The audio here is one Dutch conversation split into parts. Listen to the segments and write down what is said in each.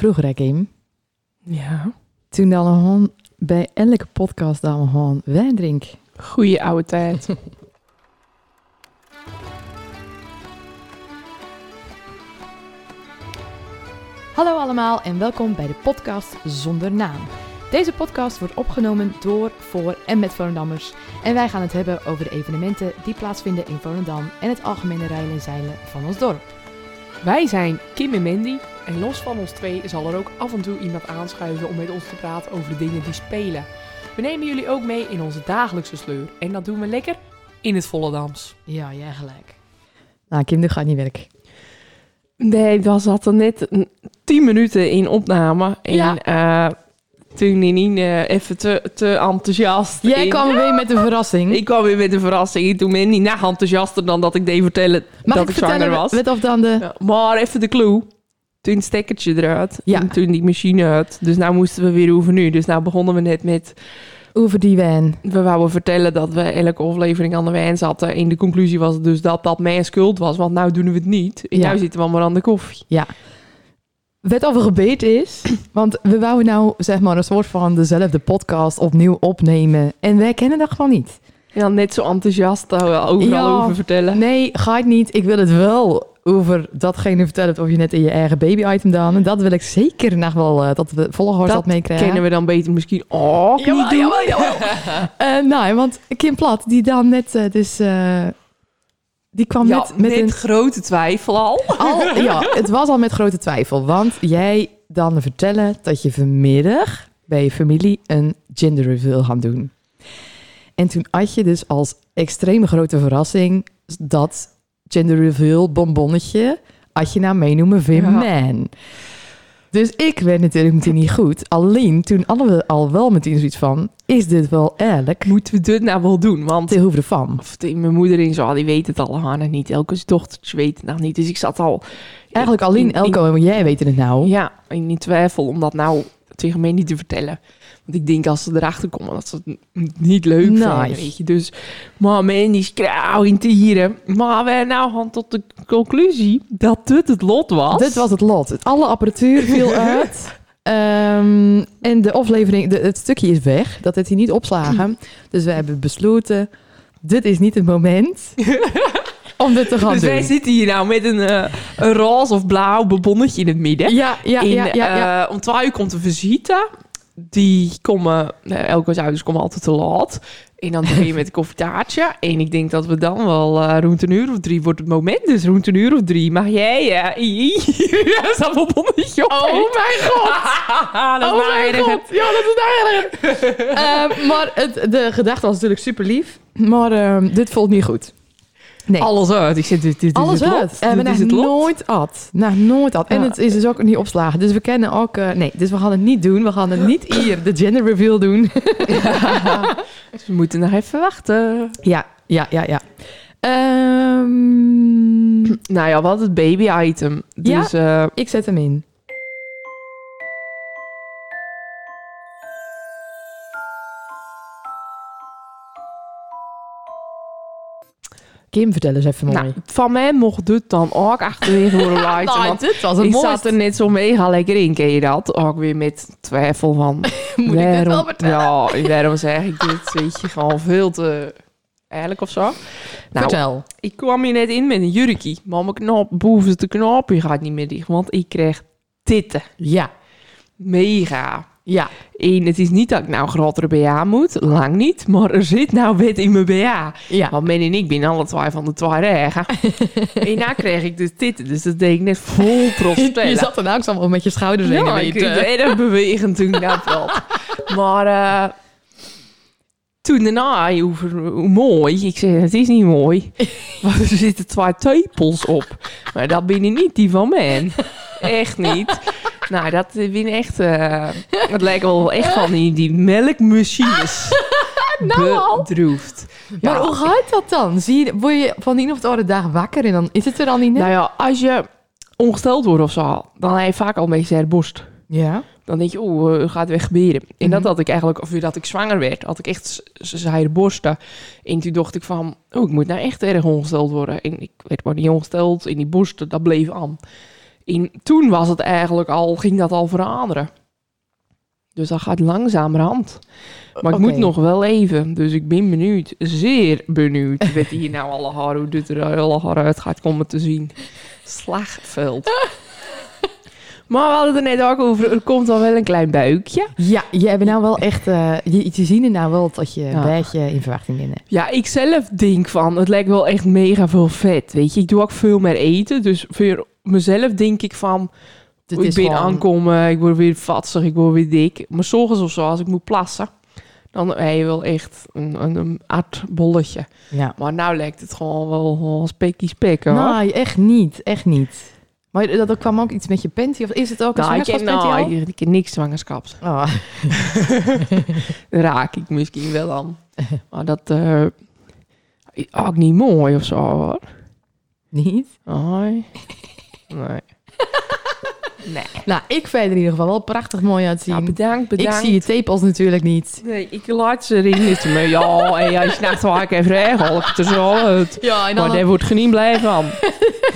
Vroeger, hè, Kim, Ja. toen dan gewoon bij elke podcast dan gewoon wijn drink. Goeie oude tijd. Hallo allemaal en welkom bij de podcast Zonder Naam. Deze podcast wordt opgenomen door, voor en met Volendammers. En wij gaan het hebben over de evenementen die plaatsvinden in Volendam en het algemene rijden en zeilen van ons dorp. Wij zijn Kim en Mandy. En los van ons twee zal er ook af en toe iemand aanschuiven om met ons te praten over de dingen die spelen. We nemen jullie ook mee in onze dagelijkse sleur. En dat doen we lekker in het Volendams. Ja, jij gelijk. Nou, Kim, dit gaat niet werken. Nee, dat zat er net een- 10 minuten in opname. En Ja. eh, toen Nini even te, te enthousiast. Jij in- kwam weer met een verrassing. Ik kwam weer met een verrassing. En toen ben ik nog enthousiaster dan dat ik deed vertellen Mag dat ik ik zwanger vertellen was. met of dan de... Ja, maar even de clue. Toen het stekkertje eruit. Ja. En toen die machine uit. Dus nou moesten we weer over nu. Dus nou begonnen we net met... Over die wijn. We wouden vertellen dat we elke aflevering aan de wijn zaten. En de conclusie was dus dat dat mijn schuld was. Want nou doen we het niet. En Ja. nou zitten we maar aan de koffie. Wat over gebeten is, want we wouden nou zeg maar een soort van dezelfde podcast opnieuw opnemen. En wij kennen dat gewoon niet. Ja, net zo enthousiast overal Ja. over vertellen. Nee, ga ik niet. Ik wil het wel over datgene vertellen of je net in je eigen baby-item dan. En dat wil ik zeker nog wel, eh, dat we volgers Dat meekrijgen. Kennen we dan beter misschien ook niet Jawel, doen. jawel, jawel. Eh, nou, want Kim Plat, die dan net eh, dus... die kwam Ja, met met een... grote twijfel al. Al, ja, het was al met grote twijfel. Want jij dan vertellen dat je vanmiddag bij je familie een gender reveal gaan doen. En toen had je dus als extreme grote verrassing dat gender reveal bonbonnetje had je nou meenoemen voor Ja. man. Dus ik werd natuurlijk meteen niet goed. Alleen toen hadden we al wel meteen zoiets van, is dit wel eerlijk? Moeten we dit nou wel doen? Want Te hoeven van. Of mijn moeder en zo, die weet het allemaal nog niet. Elke dochtertje weet het nog niet. Dus ik zat al... Eigenlijk alleen in- Elko en jij weten het nou. Ja, in die twijfel om dat nou tegen mij niet te vertellen. Want ik denk als ze erachter komen dat ze het niet leuk vinden, weet je. Dus, maar men die schreeuw in tieren. Maar we nou gaan tot de conclusie dat dit het lot was. Dit was het lot. Het- Alle apparatuur viel uit. Ehm, en de aflevering, de, het stukje is weg. Dat heeft hij niet opslagen. Dus we hebben besloten, dit is niet het moment om dit te gaan Dus wij zitten hier nou met een, eh, een roze of blauw bebonnetje in het midden. Ja, ja, En, ja, ja, ja. eh, om twee uur komt de visite. Die komen, uh, elke ouders komen altijd te laat. En dan begin je met een koffietaartje. En ik denk dat we dan wel eh, rond een uur of drie wordt het moment. Dus rond een uur of drie mag jij... ja dat is dat bonnetje op. Oh mijn god! dat is oh nou mijn god! Ja, dat is nou erg. Ehm, maar het, de gedachte was natuurlijk super lief. Maar ehm, dit voelt niet goed. Nee. Alles uit. Ik zeg, dit, dit Alles lot. uit. En we hebben nooit at. Nooit at. En Ja. het is dus ook niet opslagen. Dus we kennen ook... eh, nee, dus we gaan het niet doen. We gaan het niet hier de gender reveal doen. Dus we moeten nog even wachten. ja, ja, ja, ja. Ehm, Nou ja, wat het baby item. Ja. Dus eh, ik zet hem in. Kim, vertel eens even mooi. nou, van mij mocht dit dan ook achterwege worden lighten. Nou, want dit was het ik zat er net zo mega lekker in, ken je dat? Ook weer met twijfel van... Moet ik dit wel vertellen? Ja, waarom zeg ik dit? Weet je, gewoon veel te... Eigenlijk of zo. Nou, Vertel. ik kwam hier net in met een jurkie. Maar mijn knop, bovenste knopje gaat niet meer dicht. Want ik kreeg titten. Ja, Mega. Ja. En het is niet dat ik nou een grotere BH moet. Lang niet. Maar er zit nou wet in mijn BH. Ja. Want men en ik ben alle twee van de twee regen. en daar kreeg ik dus titten. Dus dat deed ik net vol trots Je zat er nou zo met je schouders heen. Ja, ik erg bewegen toen ik dat had. Maar eh, toen daarna, hoe, hoe mooi. Ik zei, het is niet mooi. Want er zitten twee tepels op. Maar dat binnen niet die van mij. Echt niet. Nou, dat ben echt... eh het lijkt wel echt van die, die melkmachines. Nou al. Bedroefd. Maar Ja. hoe gaat dat dan? Zie je, word je van de een of de andere dag wakker en dan is het er dan niet net? Nou ja, als je ongesteld wordt of zo, dan heb je vaak al een beetje zeer borst. ja. Dan denk je, oeh, uh, gaat weer gebeuren. En Mhm. dat had ik eigenlijk, of dat ik zwanger werd, had ik echt zijde borsten. En toen dacht ik van, oh, ik moet nou echt erg ongesteld worden. En ik werd maar niet ongesteld en die borsten, dat bleef aan. In, toen was het eigenlijk al, ging dat al veranderen. Dus dat gaat langzamerhand. Maar ik moet nog wel even. Dus ik ben benieuwd. Zeer benieuwd. Wat hier nou alle haar, hoe dit er alle haar uit gaat komen te zien. Slagveld. Maar we hadden het er net ook over. Er komt al wel een klein buikje. Ja, je hebt nou wel echt... eh, je, je ziet er nou wel dat je een beetje in verwachting bent. Ja, ik zelf denk van, het lijkt wel echt mega veel vet. Weet je, ik doe ook veel meer eten. Dus voor mezelf denk ik van, Het ik ben gewoon- aankomen, ik word weer vatsig, ik word weer dik. Maar ochtends of zo, als ik moet plassen, dan heb je wel echt een, een, een aardbolletje. Ja. Maar nou lijkt het gewoon wel, wel spekkie spek, hoor. Nee, echt niet. Echt niet. Maar dat, kwam ook iets met je panty? Of is het ook een nou, zwangerschapspanty al? nou, ik ken niks zwangerschaps. Oh. Raak ik misschien wel aan. Maar dat eh ook niet mooi of zo, hoor. Niet? Nee. Nee. nee. Nou, ik vind er in ieder geval wel prachtig mooi uitzien. Nou, bedankt, ik bedankt. zie je tepels natuurlijk niet. Nee, ik laat ze erin. Is me, ja, en je nacht waar ik even regel, het er zo uit. Ja, en Maar daar wordt je niet blij van.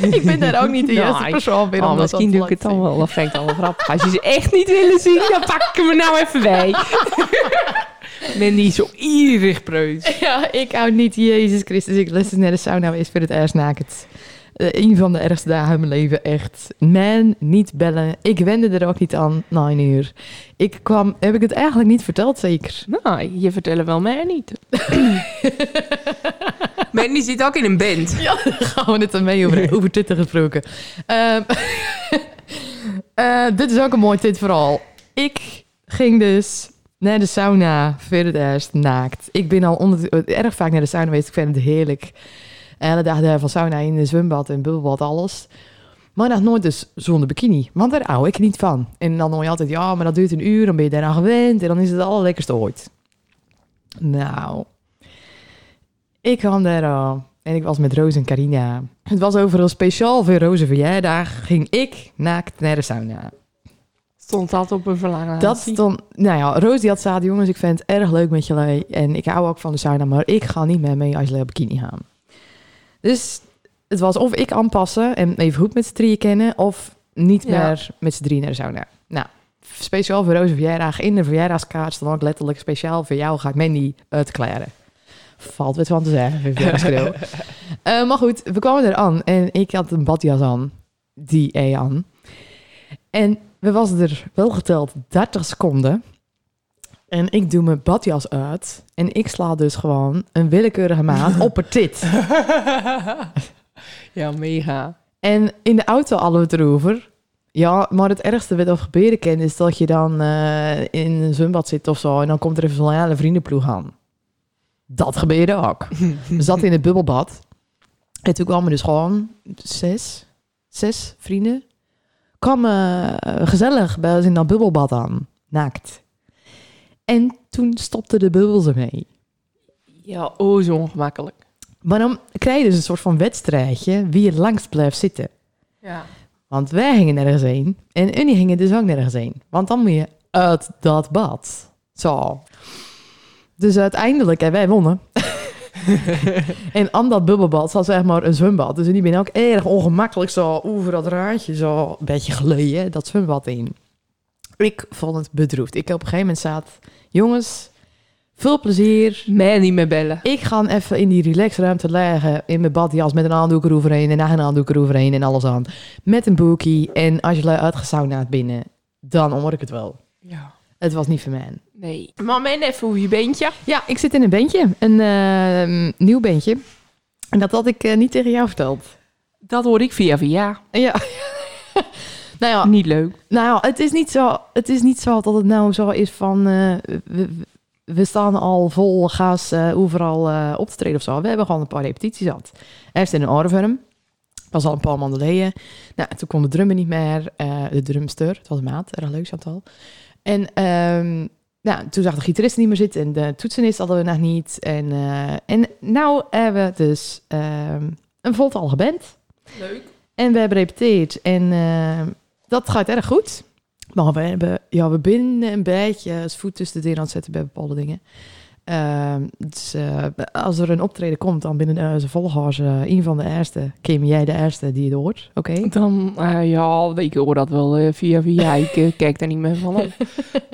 ik ben daar ook niet de juiste persoon voor. Oh, misschien doe ik het dan wel. Dat vind ik dan wel grappig. Als je ze echt niet willen zien, dan pak ik er nou even bij. Ben niet zo ierig zien. Ja, ik hou niet. Jezus Christus, ik lust naar de sauna is voor het eerst naakt. Eh, een van de ergste dagen in mijn leven, echt. Man, niet bellen. Ik wende er ook niet aan een uur. Ik kwam, heb ik het eigenlijk niet verteld, zeker? Nou, je vertellen wel mij niet. Mandy zit ook in een band. Ja, daar gaan we het ermee over, over titten gesproken. Ehm, eh, dit is ook een mooi dit verhaal. Ik ging dus naar de sauna eerst naakt. Ik ben al onder, erg vaak naar de sauna geweest. Ik vind het heerlijk. Elke dag daar van sauna in een zwembad en bubbelbad, alles. Maar nog nooit dus zonder bikini. Want daar hou ik niet van. En dan hoor je altijd, ja, maar dat duurt een uur. Dan ben je daaraan gewend. En dan is het het allerlekkerste ooit. Nou, ik kwam daar al. En ik was met Roos en Carina. Het was overal speciaal voor Roos' verjaardag. Ging ik naakt naar de sauna. Stond dat op een verlangen. Dat stond... Nou ja, Roos die had zaad, jongens, ik vind het erg leuk met jullie. En ik hou ook van de sauna, maar ik ga niet met mee als jullie op bikini gaan. Dus het was of ik aanpassen en even goed met z'n drieën kennen... of niet Ja. meer met z'n drieën naar de sauna. Nou, speciaal voor Roos' verjaardag. In de verjaardagskaart stond ook letterlijk speciaal voor jou gaat Mandy uitklaren. Valt wat van te zeggen. Eh, maar goed, we kwamen er aan en ik had een badjas aan. Die E aan. En we was er wel geteld 30 seconden. En ik doe mijn badjas uit. En ik sla dus gewoon een willekeurige maat op het tit. ja, mega. En in de auto hadden we het erover. Ja, maar het ergste wat er gebeuren kan is dat je dan eh, in een zwembad zit of zo. En dan komt er even zo'n hele vriendenploeg aan. Dat gebeurde ook. We zaten in het bubbelbad. En toen kwamen dus gewoon zes, zes vrienden. Kwamen eh, gezellig bij ons in dat bubbelbad aan. Naakt. En toen stopte de bubbels ermee. Ja, oh, zo ongemakkelijk. Maar dan krijg je dus een soort van wedstrijdje wie het langst blijft zitten. Ja. Want wij gingen nergens heen. En Unie gingen dus ook nergens heen. Want dan moet je uit dat bad. Zo. Dus uiteindelijk hebben wij wonnen. en aan dat bubbelbad zat zeg maar een zwembad. Dus die ben ook erg ongemakkelijk zo over dat raadje zo een beetje geleden dat zwembad in. Ik vond het bedroefd. Ik op een gegeven moment zat, jongens, veel plezier. Mij niet meer bellen. Ik ga even in die relaxruimte liggen in mijn badjas met een aandoek eroverheen en een aandoek eroverheen en alles aan. Met een boekie en als je uitgesaunaat binnen, dan hoor ik het wel. Ja. Het was niet voor mij. Nee. Maar men even hoe je beentje. Ja, ik zit in een bandje, een eh, nieuw bandje. En dat had ik eh, niet tegen jou verteld. Dat hoor ik via via. Ja. nou ja, Niet leuk. nou ja, het is niet zo, het is niet zo dat het nou zo is van eh, we, we staan al vol gas eh, overal eh, op te treden of zo. We hebben gewoon een paar repetities gehad. Heeft in een oorworm. Was al een paar maanden geleden. Nou, toen kon de drummer niet meer. eh, de drumster, het was een maat, erg leuk Chantal. En ehm, nou, toen zag de gitarist niet meer zitten en de toetsenist hadden we nog niet. En, eh, en nou hebben we dus ehm, een voltallige band. Leuk. En we hebben repeteerd en eh, dat gaat erg goed. Maar we hebben, ja, we binnen een beetje als voet tussen de deur aan het zetten bij bepaalde dingen. Ehm, dus, eh, als er een optreden komt, dan binnen uh, zijn volgers, uh, een van de eerste, Kim, jij de eerste die het hoort, oké? Dan, uh, ja, ik hoor dat wel via via. ik kijk daar niet meer van op.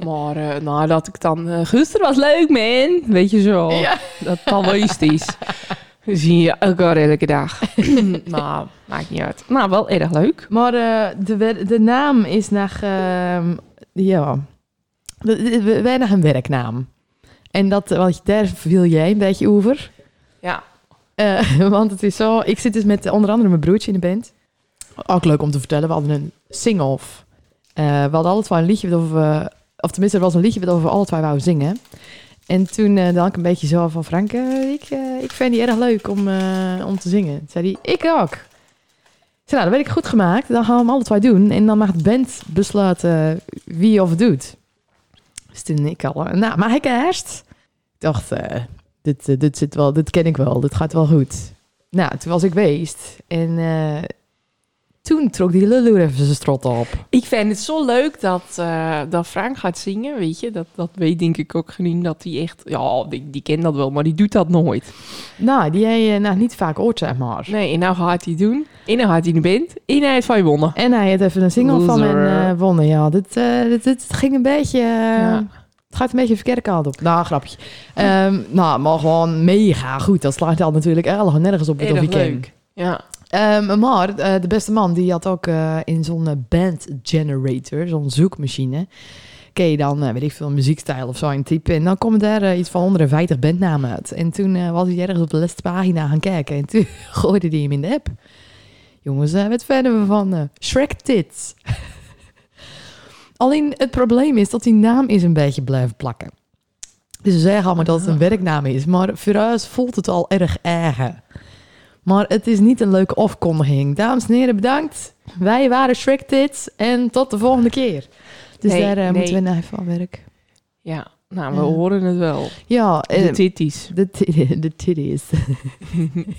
maar nou, dat ik dan, gisteren was leuk, man. Weet je zo, Ja. dat dan wel iets is. Zie je elke elke dag. maar maakt niet uit. Nou, wel erg leuk. Maar de, de, de naam is naar, ehm, ja, weinig een werknaam. En dat, want daar viel jij een beetje over. Ja. Uh, want het is zo, ik zit dus met onder andere mijn broertje in de band. Ook leuk om te vertellen, we hadden een sing-off. Uh, we hadden alle twee een liedje uh, of tenminste er was een liedje over we alle twee wouden zingen. En toen uh, dan ik een beetje zo van Frank, ik, ik vind die erg leuk om, om te zingen. Toen zei hij, ik ook. Zei, nou, dat weet ik goed gemaakt. Dan gaan we hem alle twee doen. En dan mag de band besluiten wie of doet. Dus toen ik al, nou, maar ik eerst. Ik dacht, dit, dit, zit wel, dit ken ik wel, dit gaat wel goed. Nou, toen was ik geweest en toen trok die lulloer even zijn strot op. Ik vind het zo leuk dat, dat Frank gaat zingen, weet je. Dat, dat weet denk ik ook genoeg dat hij echt, ja, die, die kent dat wel, maar die doet dat nooit. Nou, die hij nou, niet vaak hoort, zeg maar. Nee, en nou gaat hij doen. En dan gaat hij in de band. En hij heeft van je wonnen. En hij heeft even een single Loser. van en wonnen. Ja, dit, dit, dit, ging een beetje... Ja. Het gaat een beetje de verkeerde kant op. Nou, grapje. Um, nou, maar gewoon mega goed. Dat slaat al natuurlijk erg nergens op het weekend. Ja. Um, maar uh, de beste man, die had ook uh, in zo'n uh, band generator, zo'n zoekmachine. Je dan, weet ik veel, muziekstijl of zo in type. En dan komen daar iets van 150 bandnamen uit. En toen was hij ergens op de laatste pagina gaan kijken. En toen gooide hij hem in de app. Jongens, wat vinden we van Shrek Tits? Alleen het probleem is dat die naam is een beetje blijven plakken. Dus ze zeggen allemaal dat het een werknaam is, maar voor voelt het al erg eigen. Maar het is niet een leuke afkondiging. Dames en heren, bedankt. Wij waren Shrek Tits en tot de volgende keer. Dus nee, daar uh, nee. moeten we naar even aan werken. Ja, nou, we uh, horen het wel. Ja. De uh, titties. De, de titties.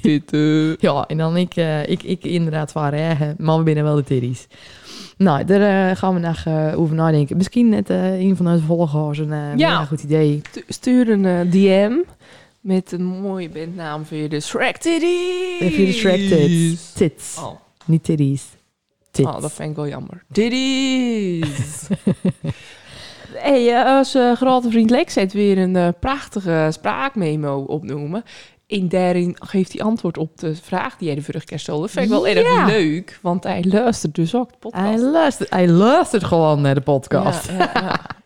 Titten. ja, en dan ik, ik, ik inderdaad van eigen, maar we binnen wel de titties. Nou, daar gaan we nog over nadenken. Misschien net een van onze volgers een ja. goed idee. Stuur een DM met een mooie bandnaam voor je de Shrek Titties. Voor de Shrek Tits. Tits. Oh. Niet titties. Tits. Oh, dat vind ik wel jammer. Titties. hey, onze grote vriend Lex heeft weer een prachtige spraakmemo opnoemen. En daarin geeft hij antwoord op de vraag die jij de vorige keer stelde. Dat vind ik wel Ja. erg leuk, want hij luistert dus ook de podcast. Hij luistert, hij luistert gewoon naar de podcast. Ja, ja,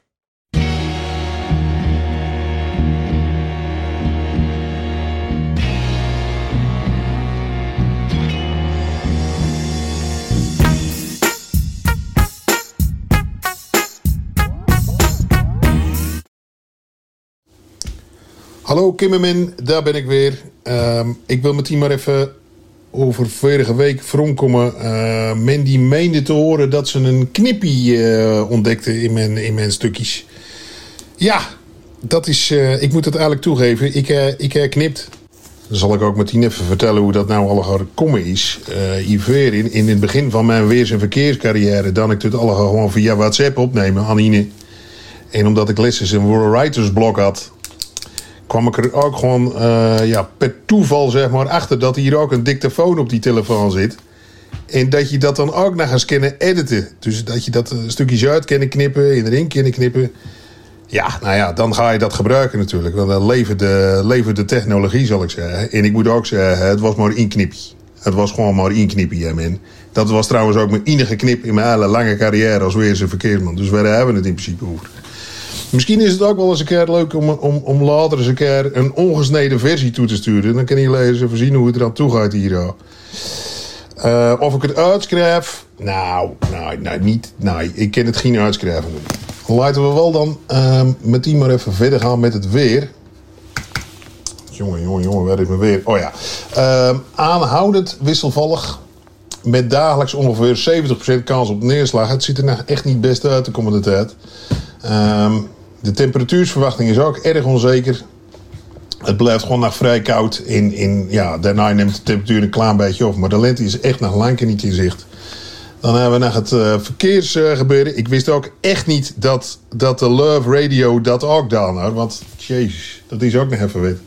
Hallo Kimmerman, daar ben ik weer. Uh, ik wil met maar even over vorige week vronkomen. Uh, men die meende te horen dat ze een knippie uh, ontdekte in mijn, in mijn stukjes. Ja, dat is, uh, ik moet het eigenlijk toegeven. Ik, ik herknipt. Dan zal ik ook meteen even vertellen hoe dat nou allemaal gekomen is. Uh, in, in het begin van mijn weers- en verkeerscarrière... dan ik het allemaal gewoon via WhatsApp opnemen, Anine. En omdat ik lessons een writer's blok had kwam ik er ook gewoon uh, ja, per toeval zeg maar, achter dat hier ook een dictafoon op die telefoon zit. En dat je dat dan ook nog eens kunnen editen. Dus dat je dat stukjes uit kunnen knippen, in erin kunnen knippen. Ja, nou ja, dan ga je dat gebruiken natuurlijk. Want dan levert de, levert de technologie, zal ik zeggen. En ik moet ook zeggen, het was maar één knipje. Het was gewoon maar één knipje, man. Dat was trouwens ook mijn enige knip in mijn hele lange carrière als weerse verkeersman. Dus wij hebben we het in principe over. Misschien is het ook wel eens een keer leuk om, om, om later eens een keer een ongesneden versie toe te sturen. Dan kan eens even zien hoe het eraan toe gaat hier. Uh, of ik het uitschrijf? Nou, nou, nou, niet. Nou, ik kan het geen uitschrijven. Laten we wel dan uh, met die maar even verder gaan met het weer. Jongen, jongen, jongen, waar is mijn weer? Oh ja. Uh, aanhoudend wisselvallig. Met dagelijks ongeveer 70% kans op neerslag. Het ziet er nou echt niet best uit de komende tijd. Um, de temperatuursverwachting is ook erg onzeker. Het blijft gewoon nog vrij koud. In, in, ja, daarna neemt de temperatuur een klein beetje op. Maar de lente is echt nog lang niet in zicht. Dan hebben we nog het eh, verkeersgebeuren. Ik wist ook echt niet dat, dat de Love Radio dat ook dan had. Want, jezus, dat is ook nog even wit.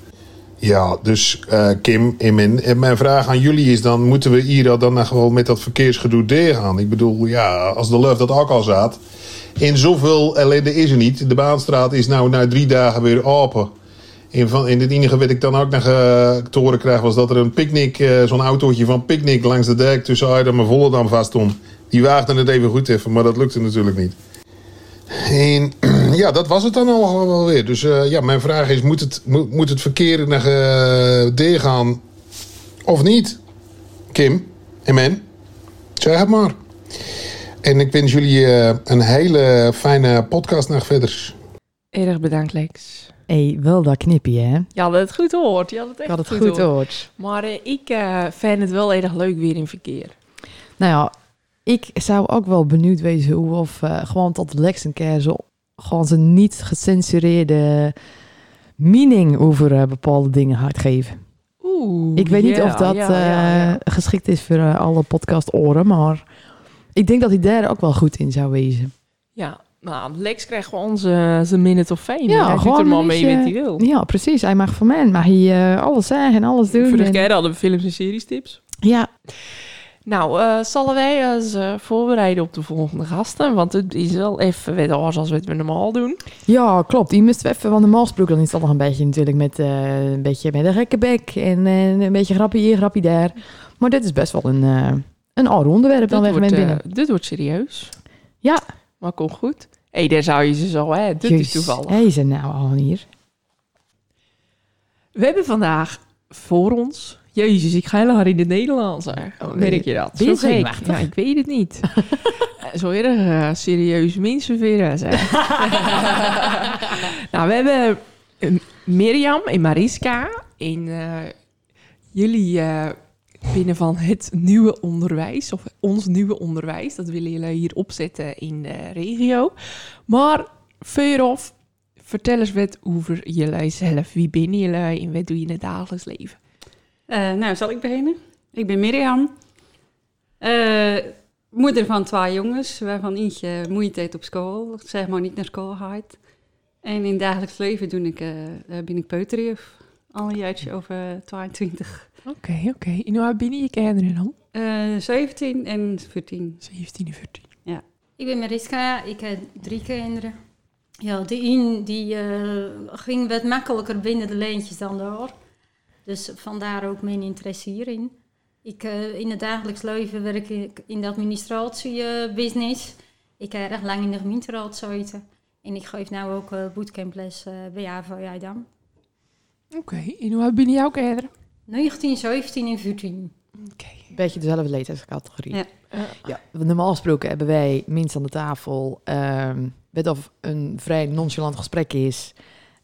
Ja, dus eh, Kim, en mijn, mijn vraag aan jullie is dan... moeten we hier dan nog wel met dat verkeersgedoe doorgaan? Ik bedoel, ja, als de Love dat ook al zat... in zoveel ellende is er niet. De Baanstraat is nou na drie dagen weer open. En, van, en het enige wat ik dan ook nog eh, te horen krijg... was dat er een picknick, eh, zo'n autootje van picknick... langs de dijk tussen Aardam en Volendam vast stond. Die waagde het even goed even, maar dat lukte natuurlijk niet. En ja, dat was het dan al wel weer. Dus eh, ja, mijn vraag is: moet het, moet, moet het verkeer naar uh, D gaan of niet? Kim en men, zeg het maar. En ik wens jullie uh, een hele fijne podcast naar verder. Erg bedankt, Lex. hey, wel dat knippie, hè? Je had het goed gehoord. Je had het echt had het goed gehoord. Maar eh, ik eh, vind het wel erg leuk weer in verkeer. Nou ja, ik zou ook wel benieuwd wezen hoe of eh, gewoon tot Lex een keer zo gewoon zijn niet gecensureerde meaning over eh, bepaalde dingen gaat geven. Oeh. Ik weet niet of dat eh, geschikt is voor eh, alle podcast-oren, maar ik denk dat hij daar ook wel goed in zou wezen. Ja, nou, Lex krijgt gewoon zijn zijn minute of fame. Ja, hij gewoon er maar mee wat hij wil. Ja, precies. Hij mag van mij mag hij alles zeggen en alles doen. En- keer hadden we films en series tips. Ja, Nou, eh zullen wij eens eh, voorbereiden op de volgende gasten? Want het is wel even wat anders als wat we normaal doen. ja, klopt. Die moesten we even, want normaal gesproken dan is het nog een beetje natuurlijk met, eh, een beetje met een gekke bek en een beetje grapje hier, grapje daar. Maar dit is best wel een, een ander onderwerp dan weg met binnen. dit wordt serieus. Ja. Maar komt goed. Hé, hey, daar zou je ze zo, hè? Dit is toevallig. Hé, ze nou al hier. We hebben vandaag voor ons... Jezus, ik ga heel hard in het Nederlands. hè. Oh, Merk je dat? Zo gek. Ja, ik weet het niet. Eh, Zo erg eh, serieus mensen weer. zeg. nou, we hebben eh, Mirjam en Mariska. En jullie binnen van het nieuwe onderwijs, of ons nieuwe onderwijs. Dat willen jullie hier opzetten in de regio. Maar vooraf, vertel eens wat over jullie zelf. Wie ben jullie en wat doe je in het dagelijks leven? Eh, nou, zal ik beginnen? Ik ben Mirjam. Eh, moeder van twee jongens, waarvan eentje moeite heeft op school. Zeg maar niet naar school gaat. En in het dagelijks leven doe ik, eh, ben ik peuterjuf. Al een jaartje over 22. Oké, oké. En hoe oud ben je je kinderen dan? Eh 17 en 14. 17 en 14. Ik ben Mariska, ik heb drie kinderen. Ja, de een die eh, ging wat makkelijker binnen de lijntjes dan de ander. Dus vandaar ook mijn interesse hierin. Ik, eh, in het dagelijks leven werk ik in de administratiebusiness. ik heb erg lang in de gemeenteraad gezeten. En ik geef nu ook eh bootcamples eh bij AVO dan. Oké, en hoe oud ben jouw kinderen? 19, 17 en 14. Oké. Een beetje dezelfde leeftijdscategorie. Ja. Ja, normaal gesproken hebben wij minst aan de tafel, ehm weet of een vrij nonchalant gesprek is,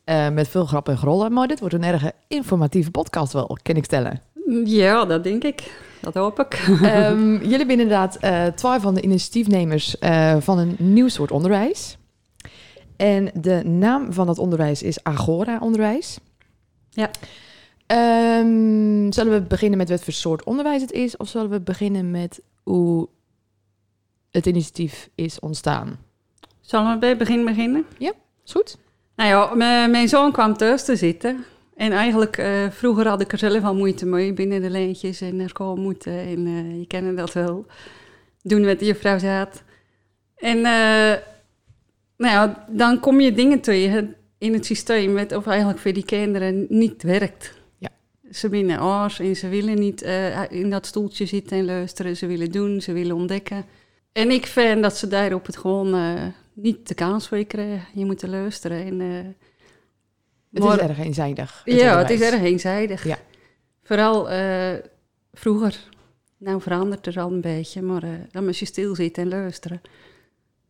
eh, met veel grap en grollen. Maar dit wordt een erg informatieve podcast wel, kan ik stellen. Ja, dat denk ik. Dat hoop ik. Ehm, jullie zijn inderdaad eh twee van de initiatiefnemers eh, van een nieuw soort onderwijs. En de naam van dat onderwijs is Agora Onderwijs. Ja. Ehm, zullen we beginnen met wat voor soort onderwijs het is? Of zullen we beginnen met hoe het initiatief is ontstaan? Zullen we bij het begin beginnen? Is goed? Nou ja, mijn- mijn zoon kwam thuis te zitten. En eigenlijk, eh, vroeger had ik er zelf al moeite mee, binnen de lijntjes en naar school moeten. En eh, je kent dat wel. Doen wat de juffrouw zat. En eh, nou ja, dan kom je dingen tegen in het systeem, wat of eigenlijk voor die kinderen niet werkt. Ja. Ze binnen oors en ze willen niet eh, in dat stoeltje zitten en luisteren. Ze willen doen, ze willen ontdekken. En ik vind dat ze daarop het gewoon eh, niet de kans voor krijgen. Je moet er luisteren. En, eh, Het maar- is erg eenzijdig. het ja, het is erg eenzijdig. Ja. Vooral eh, vroeger. Nou verandert er al een beetje, maar eh, dan moet je stilzitten en luisteren.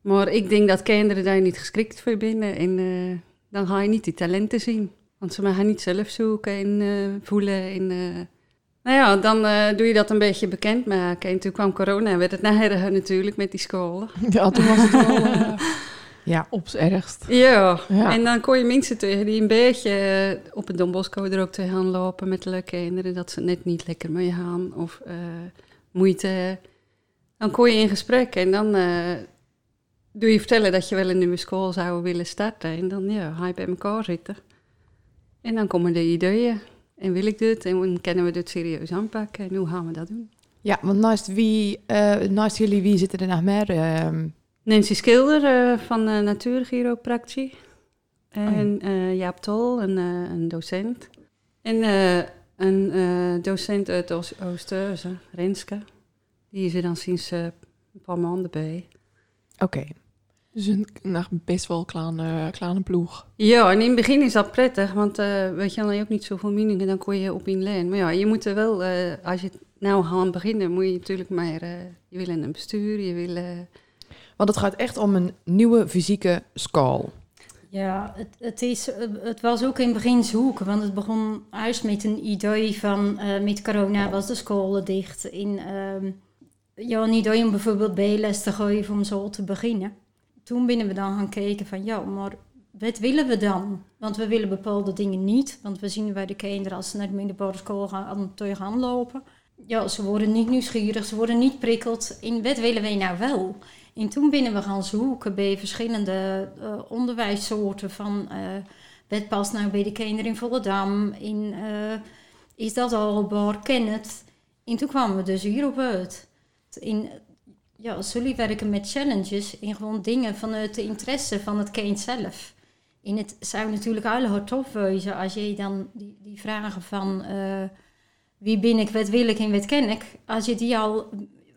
Maar ik denk dat kinderen daar niet geschikt voor binnen. En dan ga je niet die talenten zien. Want ze gaan niet zelf zoeken en voelen. En, nou ja, dan eh, doe je dat een beetje bekendmaken. En toen kwam corona en werd het erger natuurlijk met die scholen. Ja, toen was het wel eh, Ja. op z'n ergst. Ja. Ja. en dan kon je mensen tegen die een beetje eh, op het Don Bosco er ook tegen gaan lopen met de kinderen. Dat ze net niet lekker mee gaan of moeite. Dan kon je in gesprek en dan doe je vertellen dat je wel een nieuwe school zou willen starten. En dan ja, ga je bij elkaar zitten. En dan komen de ideeën. En wil ik dit? En dan kunnen we dit serieus aanpakken? En hoe gaan we dat doen? Ja, want naast, wie, eh, naast jullie, wie zitten er nog meer? Ehm, Nancy Schilder eh, van uh, Natuurchiropractie. En eh, Jaap Tol, een, eh, een docent. En eh, een eh, docent uit Oost- Oosterse, Renske. Die is er dan sinds eh, een paar maanden bij. Oké. Dus een best wel kleine, kleine ploeg. Ja, en in het begin is dat prettig, want eh, weet je, dan heb je ook niet zoveel meningen, dan kon je op in lijn. Maar ja, je moet er wel, eh, als je nou gaat beginnen, moet je natuurlijk maar, eh, je wil een bestuur, je wil... Want het gaat echt om een nieuwe fysieke school. Ja, het, het, is, het was ook in het begin zoeken, want het begon juist met een idee van eh, met corona was de scholen dicht. In, ehm, ja, een idee om bijvoorbeeld bijles te geven om zo te beginnen. Toen binnen we dan gaan kijken van ja, maar wat willen we dan? Want we willen bepaalde dingen niet, want we zien bij de kinderen als ze naar de middelbare school gaan, te gaan lopen. Ja, ze worden niet nieuwsgierig, ze worden niet prikkeld. In wat willen wij nou wel? En toen binnen we gaan zoeken bij verschillende eh, onderwijssoorten van eh wat past nou bij de kinderen in Volendam, in, eh, is dat haalbaar, ken het. En toen kwamen we dus hierop uit. In, ja, jullie werken met challenges en gewoon dingen vanuit de interesse van het kind zelf. En het zou natuurlijk heel hard tof wezen als je dan die, die vragen van eh, wie ben ik, wat wil ik en wat ken ik, als je die al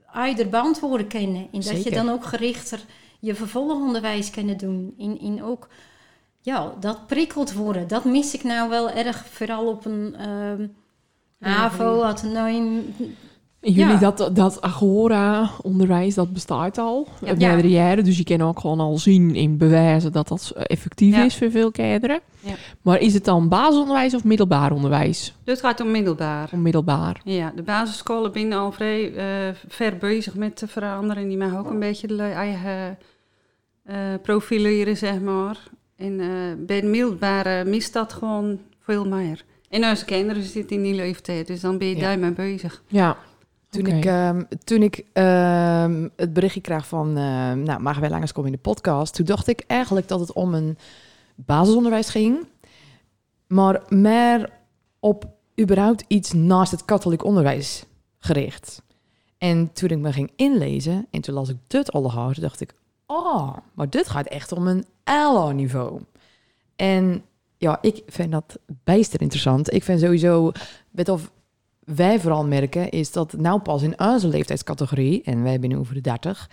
uit beantwoorden kennen. En dat je dan ook gerichter je vervolgonderwijs kunnen doen. En, en ook ja, dat prikkeld worden. Dat mis ik nou wel erg, vooral op een ehm HAVO, ateneum. Jullie, Ja. dat, dat Agora-onderwijs, dat bestaat al. Ja. Meerdere jaren. Dus je kan ook gewoon al zien in bewijzen dat dat effectief Ja. is voor veel kinderen. Ja. Maar is het dan basisonderwijs of middelbaar onderwijs? dit gaat om middelbaar. Of middelbaar? Ja, de basisscholen binnen al vrij eh, ver bezig met te veranderen. En die mag ook een beetje de eigen eh, profileren, zeg maar. En eh, bij de middelbare mist dat gewoon veel meer. En onze kinderen zitten in die leeftijd, dus dan ben je daarmee bezig. Ja. Toen ik, ehm, toen ik ehm, het berichtje kreeg van, ehm nou, mag wij langskomen in de podcast, toen dacht ik eigenlijk dat het om een basisonderwijs ging, maar meer op überhaupt iets naast het katholiek onderwijs gericht. En toen ik me ging inlezen en toen las ik dit allemaal, toen dacht ik, oh, maar dit gaat echt om een LO-niveau. En ja, ik vind dat bijster interessant. Ik vind sowieso, weet of wij vooral merken, is dat nou pas in onze leeftijdscategorie, en wij binnen over de 30,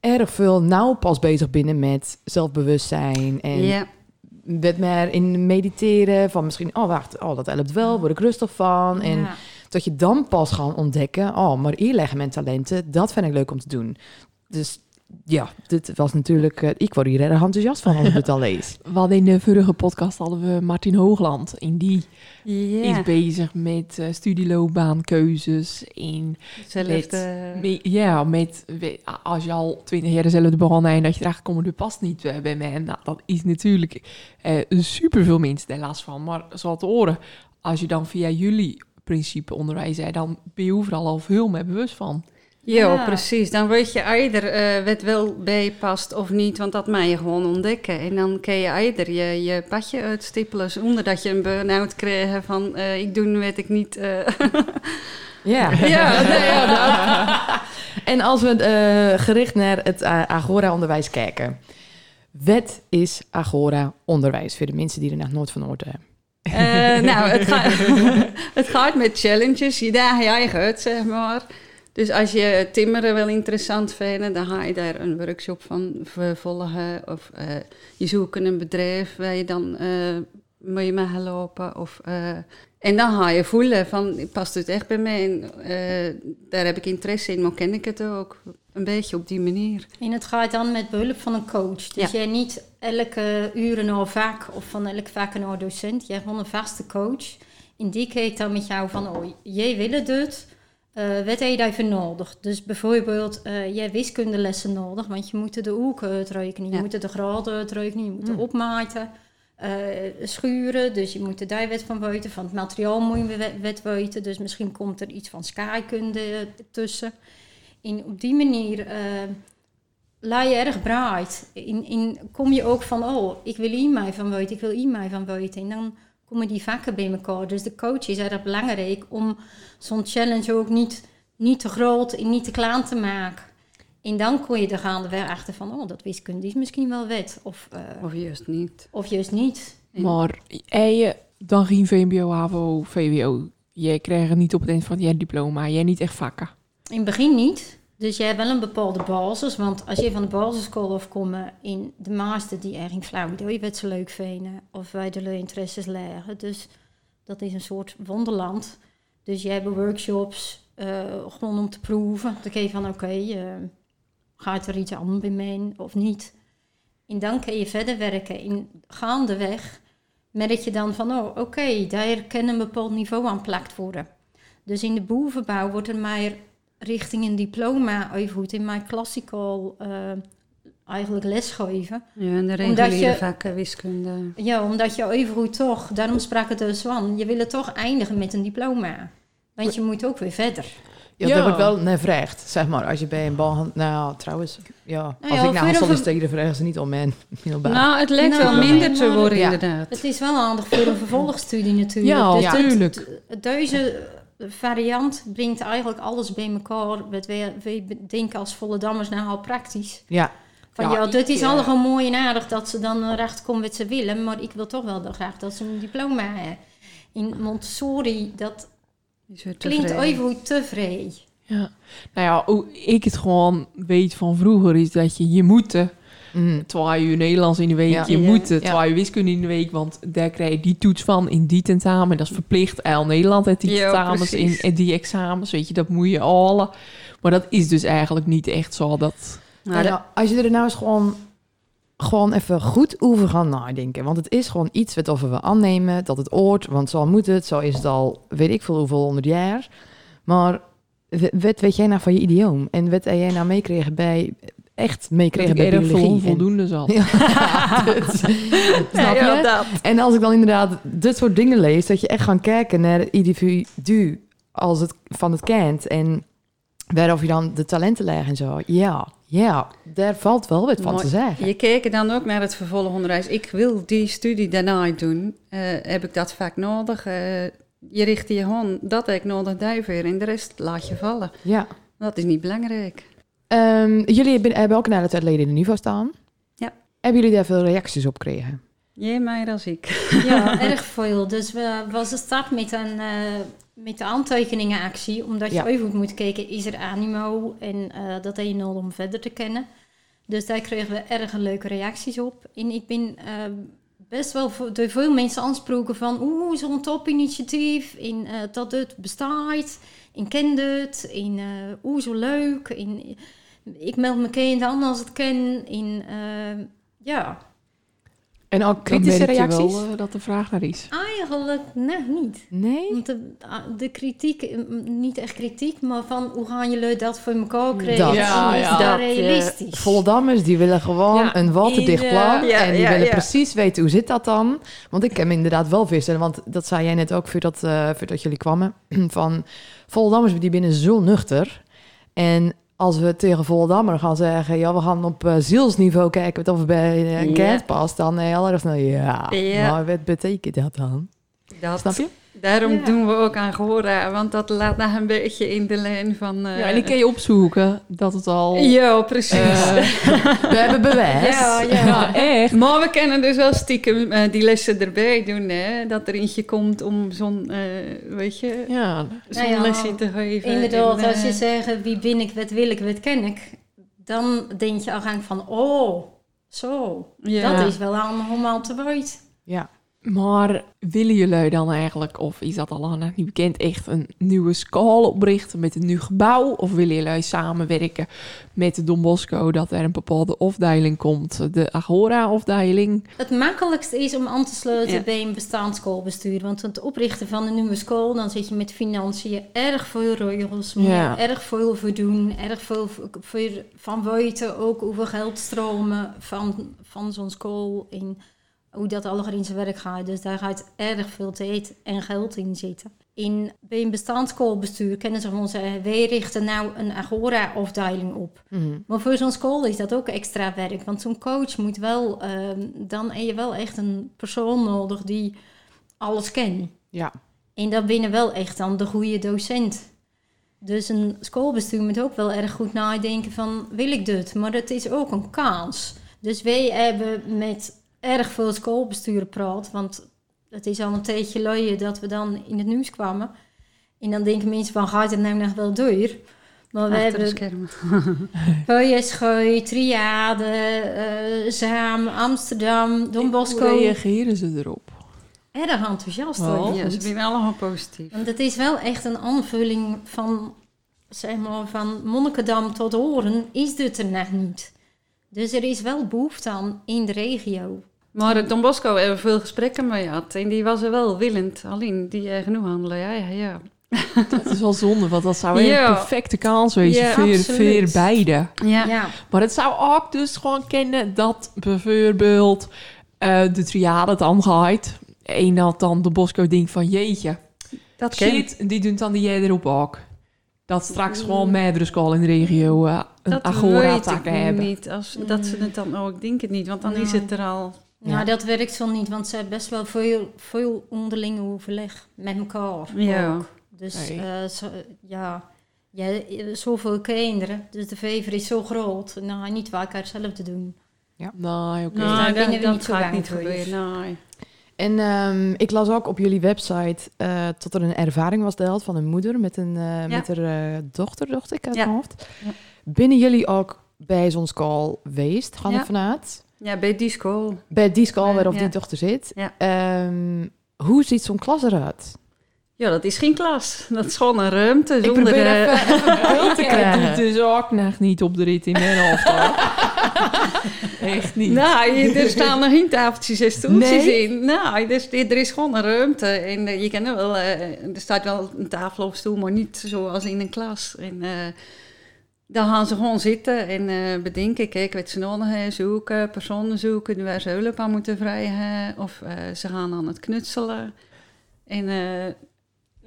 erg veel nou pas bezig binnen met zelfbewustzijn en ja, wat meer in mediteren van misschien, oh wacht, oh dat helpt wel, word ik rustig van. En dat je dan pas gaan ontdekken, oh, maar hier leggen mijn talenten, dat vind ik leuk om te doen. Dus ja, dit was natuurlijk, eh, ik word hier erg enthousiast van als ik het al lees. Hadden in de vorige podcast hadden we Martin Hoogland. En die is bezig met eh studieloopbaankeuzes. In, Hetzelfde. met- ja, met als je al twintig jaar dezelfde baan hebt en dat je erachter komt, dit past niet bij mij. Nou, dat is natuurlijk eh super veel mensen daar last van. Maar zo te horen, als je dan via jullie principe onderwijs hebt, dan ben je overal al veel meer bewust van. Ja, precies. Dan weet je eider eh wat wel bij je past of niet, want dat mag je gewoon ontdekken. En dan kun je eider je, je padje uitstippelen zonder dat je een burn-out krijgt van eh, ik doe wat ik niet... eh. Ja, ja, nee, ja dat. En als we gericht naar het Agora-onderwijs kijken. Wat is Agora-onderwijs voor de mensen die er nog nooit van gehoord hebben? Nou, het gaat, het gaat met challenges. Je daagt je eigen uit, zeg maar. Dus als je timmeren wel interessant vindt, dan ga je daar een workshop van volgen. Of eh, je zoekt een bedrijf waar je dan eh mee mag lopen. Of, eh, en dan ga je voelen van, past het echt bij mij? En, daar heb ik interesse in, maar ken ik het ook? Een beetje op die manier. En het gaat dan met behulp van een coach. Dus Ja. jij niet elke uur een vak of van elk vak een docent. Je hebt gewoon een vaste coach. En die kijkt dan met jou van, oh, jij wil het je daarvoor nodig? Dus bijvoorbeeld, eh jij hebt wiskundelessen nodig, want je moet de hoeken uitrekenen, je Ja. moet de graden uitrekenen, je moet de Mm. opmaten, eh, schuren. Dus je moet daar wat van weten, van het materiaal moet je wat weten. Dus misschien komt er iets van scheikunde tussen. En op die manier eh la je erg breed. In, in, kom je ook van, oh, ik wil hier mij van weten, ik wil hier mij van weten. En dan komen die vakken bij elkaar. Dus de coach is erg belangrijk om zo'n challenge ook niet, niet te groot en niet te klein te maken. En dan kon je er gaandeweg achter van, oh, dat wiskunde is misschien wel wet. Of, eh, Of juist niet. of juist niet. Maar en je dan geen VMBO, HAVO, VWO. Jij krijgt het niet op het eind van je diploma. Jij niet echt vakken. In het begin niet. Dus jij hebt wel een bepaalde basis. Want als je van de basisschool afkomt in de master die eigenlijk flauw idee je werd ze leuk vinden. Of wij de leuke interesses leggen. Dus dat is een soort wonderland. Dus jij hebt workshops eh, gewoon om te proeven. Dan kun je van oké, eh, gaat er iets aan bij mij of niet? En dan kun je verder werken. In gaandeweg merk je dan van oh oké, daar kan een bepaald niveau aan plakt worden. Dus in de bovenbouw wordt er maar richting een diploma overhoed in mijn classical eh, eigenlijk lesgeven. Ja, en de reguliere je- vakken wiskunde. Ja, omdat je overhoed toch, daarom sprak het dus van, je wil het toch eindigen met een diploma. Want je moet ook weer verder. Ja, Ja. dat wordt wel nevraagd, zeg maar. Als je bij een bal... Nou, trouwens, ja. Nou als ja, ik naar veel een over- solliciteren vragen ze niet om mijn middelbaar. Nou, het lijkt Nou, wel minder te worden Ja. inderdaad. Het is wel handig voor een vervolgstudie natuurlijk. Ja, Dus ja. dit- tuurlijk. Deze variant brengt eigenlijk alles bij elkaar. Wat wij, wij denken als Vollendammers nou al praktisch. Ja, Van Ja, ik, is eh, allemaal mooi en aardig dat ze dan recht komen wat ze willen. Maar ik wil toch wel dat graag dat ze een diploma hebben. In Montessori, dat klinkt even hoe tevreden. Ja. Nou ja, hoe ik het gewoon weet van vroeger is dat je je moet mm, twee uur Nederlands in de week, Ja. je Ja. moet twee Ja. uur wiskunde in de week, want daar krijg je die toets van in die tentamen. Dat is verplicht. Al Nederland heeft die Ja, tentamens in en die examens, weet je, dat moet je halen. Maar dat is dus eigenlijk niet echt zo dat... Nou, dat- nou, als je er nou eens gewoon, gewoon even goed over gaat nadenken. Want het is gewoon iets wat we aannemen, dat het oort, want zo moet het, zo is het al, weet ik veel hoeveel honderd jaar. Maar wat weet jij nou van je idioom? En wat heb jij nou meekregen bij, echt Dat meekregen bij biologie? En- onvoldoende zat. Ja, snap je? Ja, dat. En als ik dan inderdaad dit soort dingen lees, dat je echt gaan kijken naar het individu als het van het kent en waarover je dan de talenten legt en zo. Ja, ja, daar valt wel wat van Mooi. te zeggen. Je kijkt dan ook naar het vervolgonderwijs. Ik wil die studie daarna doen. Eh, heb ik dat vaak nodig? Eh, je richt je gewoon, dat heb ik nodig daarvoor. En de rest laat je vallen. Ja. Dat is niet belangrijk. Ehm, jullie hebben, hebben ook naar het atleten in de niveau staan. Ja. Hebben jullie daar veel reacties op gekregen? Jij meer als ik. Ja, erg veel. Dus we was de start met, een, eh, met de aantekeningenactie. Omdat je even goed moet kijken, is er animo? En eh, dat heb je nodig om verder te kennen. Dus daar kregen we erg leuke reacties op. En ik ben eh, best wel door veel mensen aansproken van... Oeh, zo'n topinitiatief. En eh, dat het bestaat. En kent het. En eh, oeh, zo leuk. En ik meld me kind aan als het ken. En eh, ja... En ook kritische reacties? wel eh, dat de vraag naar is. Eigenlijk net niet. Nee? Want de, de kritiek, niet echt kritiek, maar van hoe gaan jullie dat voor elkaar krijgen? Dat. Ja, is ja. dat eh, realistisch? Voldammers, die willen gewoon Ja, een waterdicht plan. eh, ja, en die ja, willen ja. precies weten, hoe zit dat dan? Want ik me inderdaad wel voorstellen, want dat zei jij net ook voordat, eh voordat jullie kwamen. Van Voldammers, die binnen zo nuchter. En als we tegen Voldammer gaan zeggen, ja, we gaan op eh, zielsniveau kijken of bij eh, een Ja. kind past, dan heel erg snel, ja, Ja. maar wat betekent dat dan? Dat, Snap je? Daarom Ja. doen we ook aan Gora. Want dat laat nog een beetje in de lijn van... eh, Ja, en die kun je opzoeken dat het al... Ja, precies. eh, We hebben bewijs. Ja, ja. ja, echt. Maar we kunnen dus wel stiekem eh, die lessen erbij doen, hè? Dat er eentje komt om zo'n, eh, weet je, Ja, zo'n Nou ja, lesje te geven. Inderdaad, En, als je eh, zegt wie ben ik, wat wil ik, wat ken ik, dan denk je al gang van, oh, zo, Ja. dat is wel allemaal te weten. Ja. Maar willen jullie dan eigenlijk, of is dat al nog niet bekend, echt een nieuwe school oprichten met een nieuw gebouw? Of willen jullie samenwerken met de Don Bosco dat er een bepaalde afdeling komt, de Agora-afdeling? Het makkelijkste is om aan te sluiten Ja. bij een bestaand schoolbestuur. Want het oprichten van een nieuwe school, dan zit je met financiën erg veel je Ja. erg veel voor doen, erg veel voor, van weten ook hoeveel geld stromen van, van zo'n school en hoe dat allemaal in zijn werk gaat. Dus daar gaat erg veel tijd en geld in zitten. in, bij een bestandsschoolbestuur kunnen ze gewoon zeggen... wij richten nou een Agora-afdeling op. Mhm. Maar voor zo'n school is dat ook extra werk. Want zo'n coach moet wel... ehm, dan heb je wel echt een persoon nodig die alles kent. Ja. En dat binnen wel echt dan de goede docent. Dus een schoolbestuur moet ook wel erg goed nadenken van... wil ik dit? Maar het is ook een kans. Dus wij hebben met erg veel schoolbesturen gepraat... want het is al een tijdje geleden dat we dan in het nieuws kwamen. En dan denken mensen van, gaat het nou nog wel door? Maar we hebben schermen. PSG, Triade, eh Zaam, Amsterdam, Don Hoe Bosco. reageren ze erop? Erg enthousiast hoor. Ja, ze vinden allemaal positief. Want het is wel echt een aanvulling van, zeg maar, van Monnikendam tot Horen is dit er nog niet. Dus er is wel behoefte aan in de regio. Maar het Don Bosco hebben we veel gesprekken mee gehad. En die was er wel willend. Alleen die uh, genoeg handelen. Ja, ja, ja. Dat is wel zonde, want dat zou een Ja. perfecte kans wezen Ja, voor, voor beide. Ja. Ja, Maar het zou ook dus gewoon kennen dat bijvoorbeeld eh, de triade het aangaat. En dat dan de Bosco denkt van jeetje, dat shit, die doen dan die jij erop ook. Dat straks gewoon meerdere school in de regio eh, een agora-takken hebben. niet. Als, Dat ze het dan ook, ik denk het niet. Want dan is het er al... nou Ja. dat werkt zo niet, want ze hebben best wel veel, veel onderlinge overleg met elkaar. Ja. ook. Dus Nee. eh, zo- ja, ja, zoveel kinderen. Dus de vever is zo groot. Nou, niet waar elkaar hetzelfde doen. Nee, oké. daar Nee, binnen dat, we niet zo gaat niet gebeuren. Nee. En ehm, ik las ook op jullie website uh, dat er een ervaring was deeld van een moeder met, een, uh, met haar uh, dochter, dacht ik, uit Ja. mijn hoofd. Ja. Binnen jullie ook bij zo'n school geweest, gaan Ja. ik vanuit? Ja, bij die school. Bij die school waarop Ja. die dochter zit. Ja. Ehm, hoe ziet zo'n klas eruit? Ja, dat is geen klas. Dat is gewoon een ruimte Ik zonder... probeer eh, even, even een beeld te Ik krijgen. het dus ook nog niet op de rit in mijn hoofd. Echt niet. Nou, er staan nog geen tafeltjes en stoeltjes Nee? in. Nou, er is, er is gewoon een ruimte. En eh, je kan er wel... eh, er staat wel een tafel of stoel, maar niet zoals in een klas. En eh, dan gaan ze gewoon zitten en eh, bedenken. Kijk, wat ze nodig hebben, zoeken, personen zoeken... waar ze hulp aan moeten vragen. Of eh, ze gaan aan het knutselen. En... eh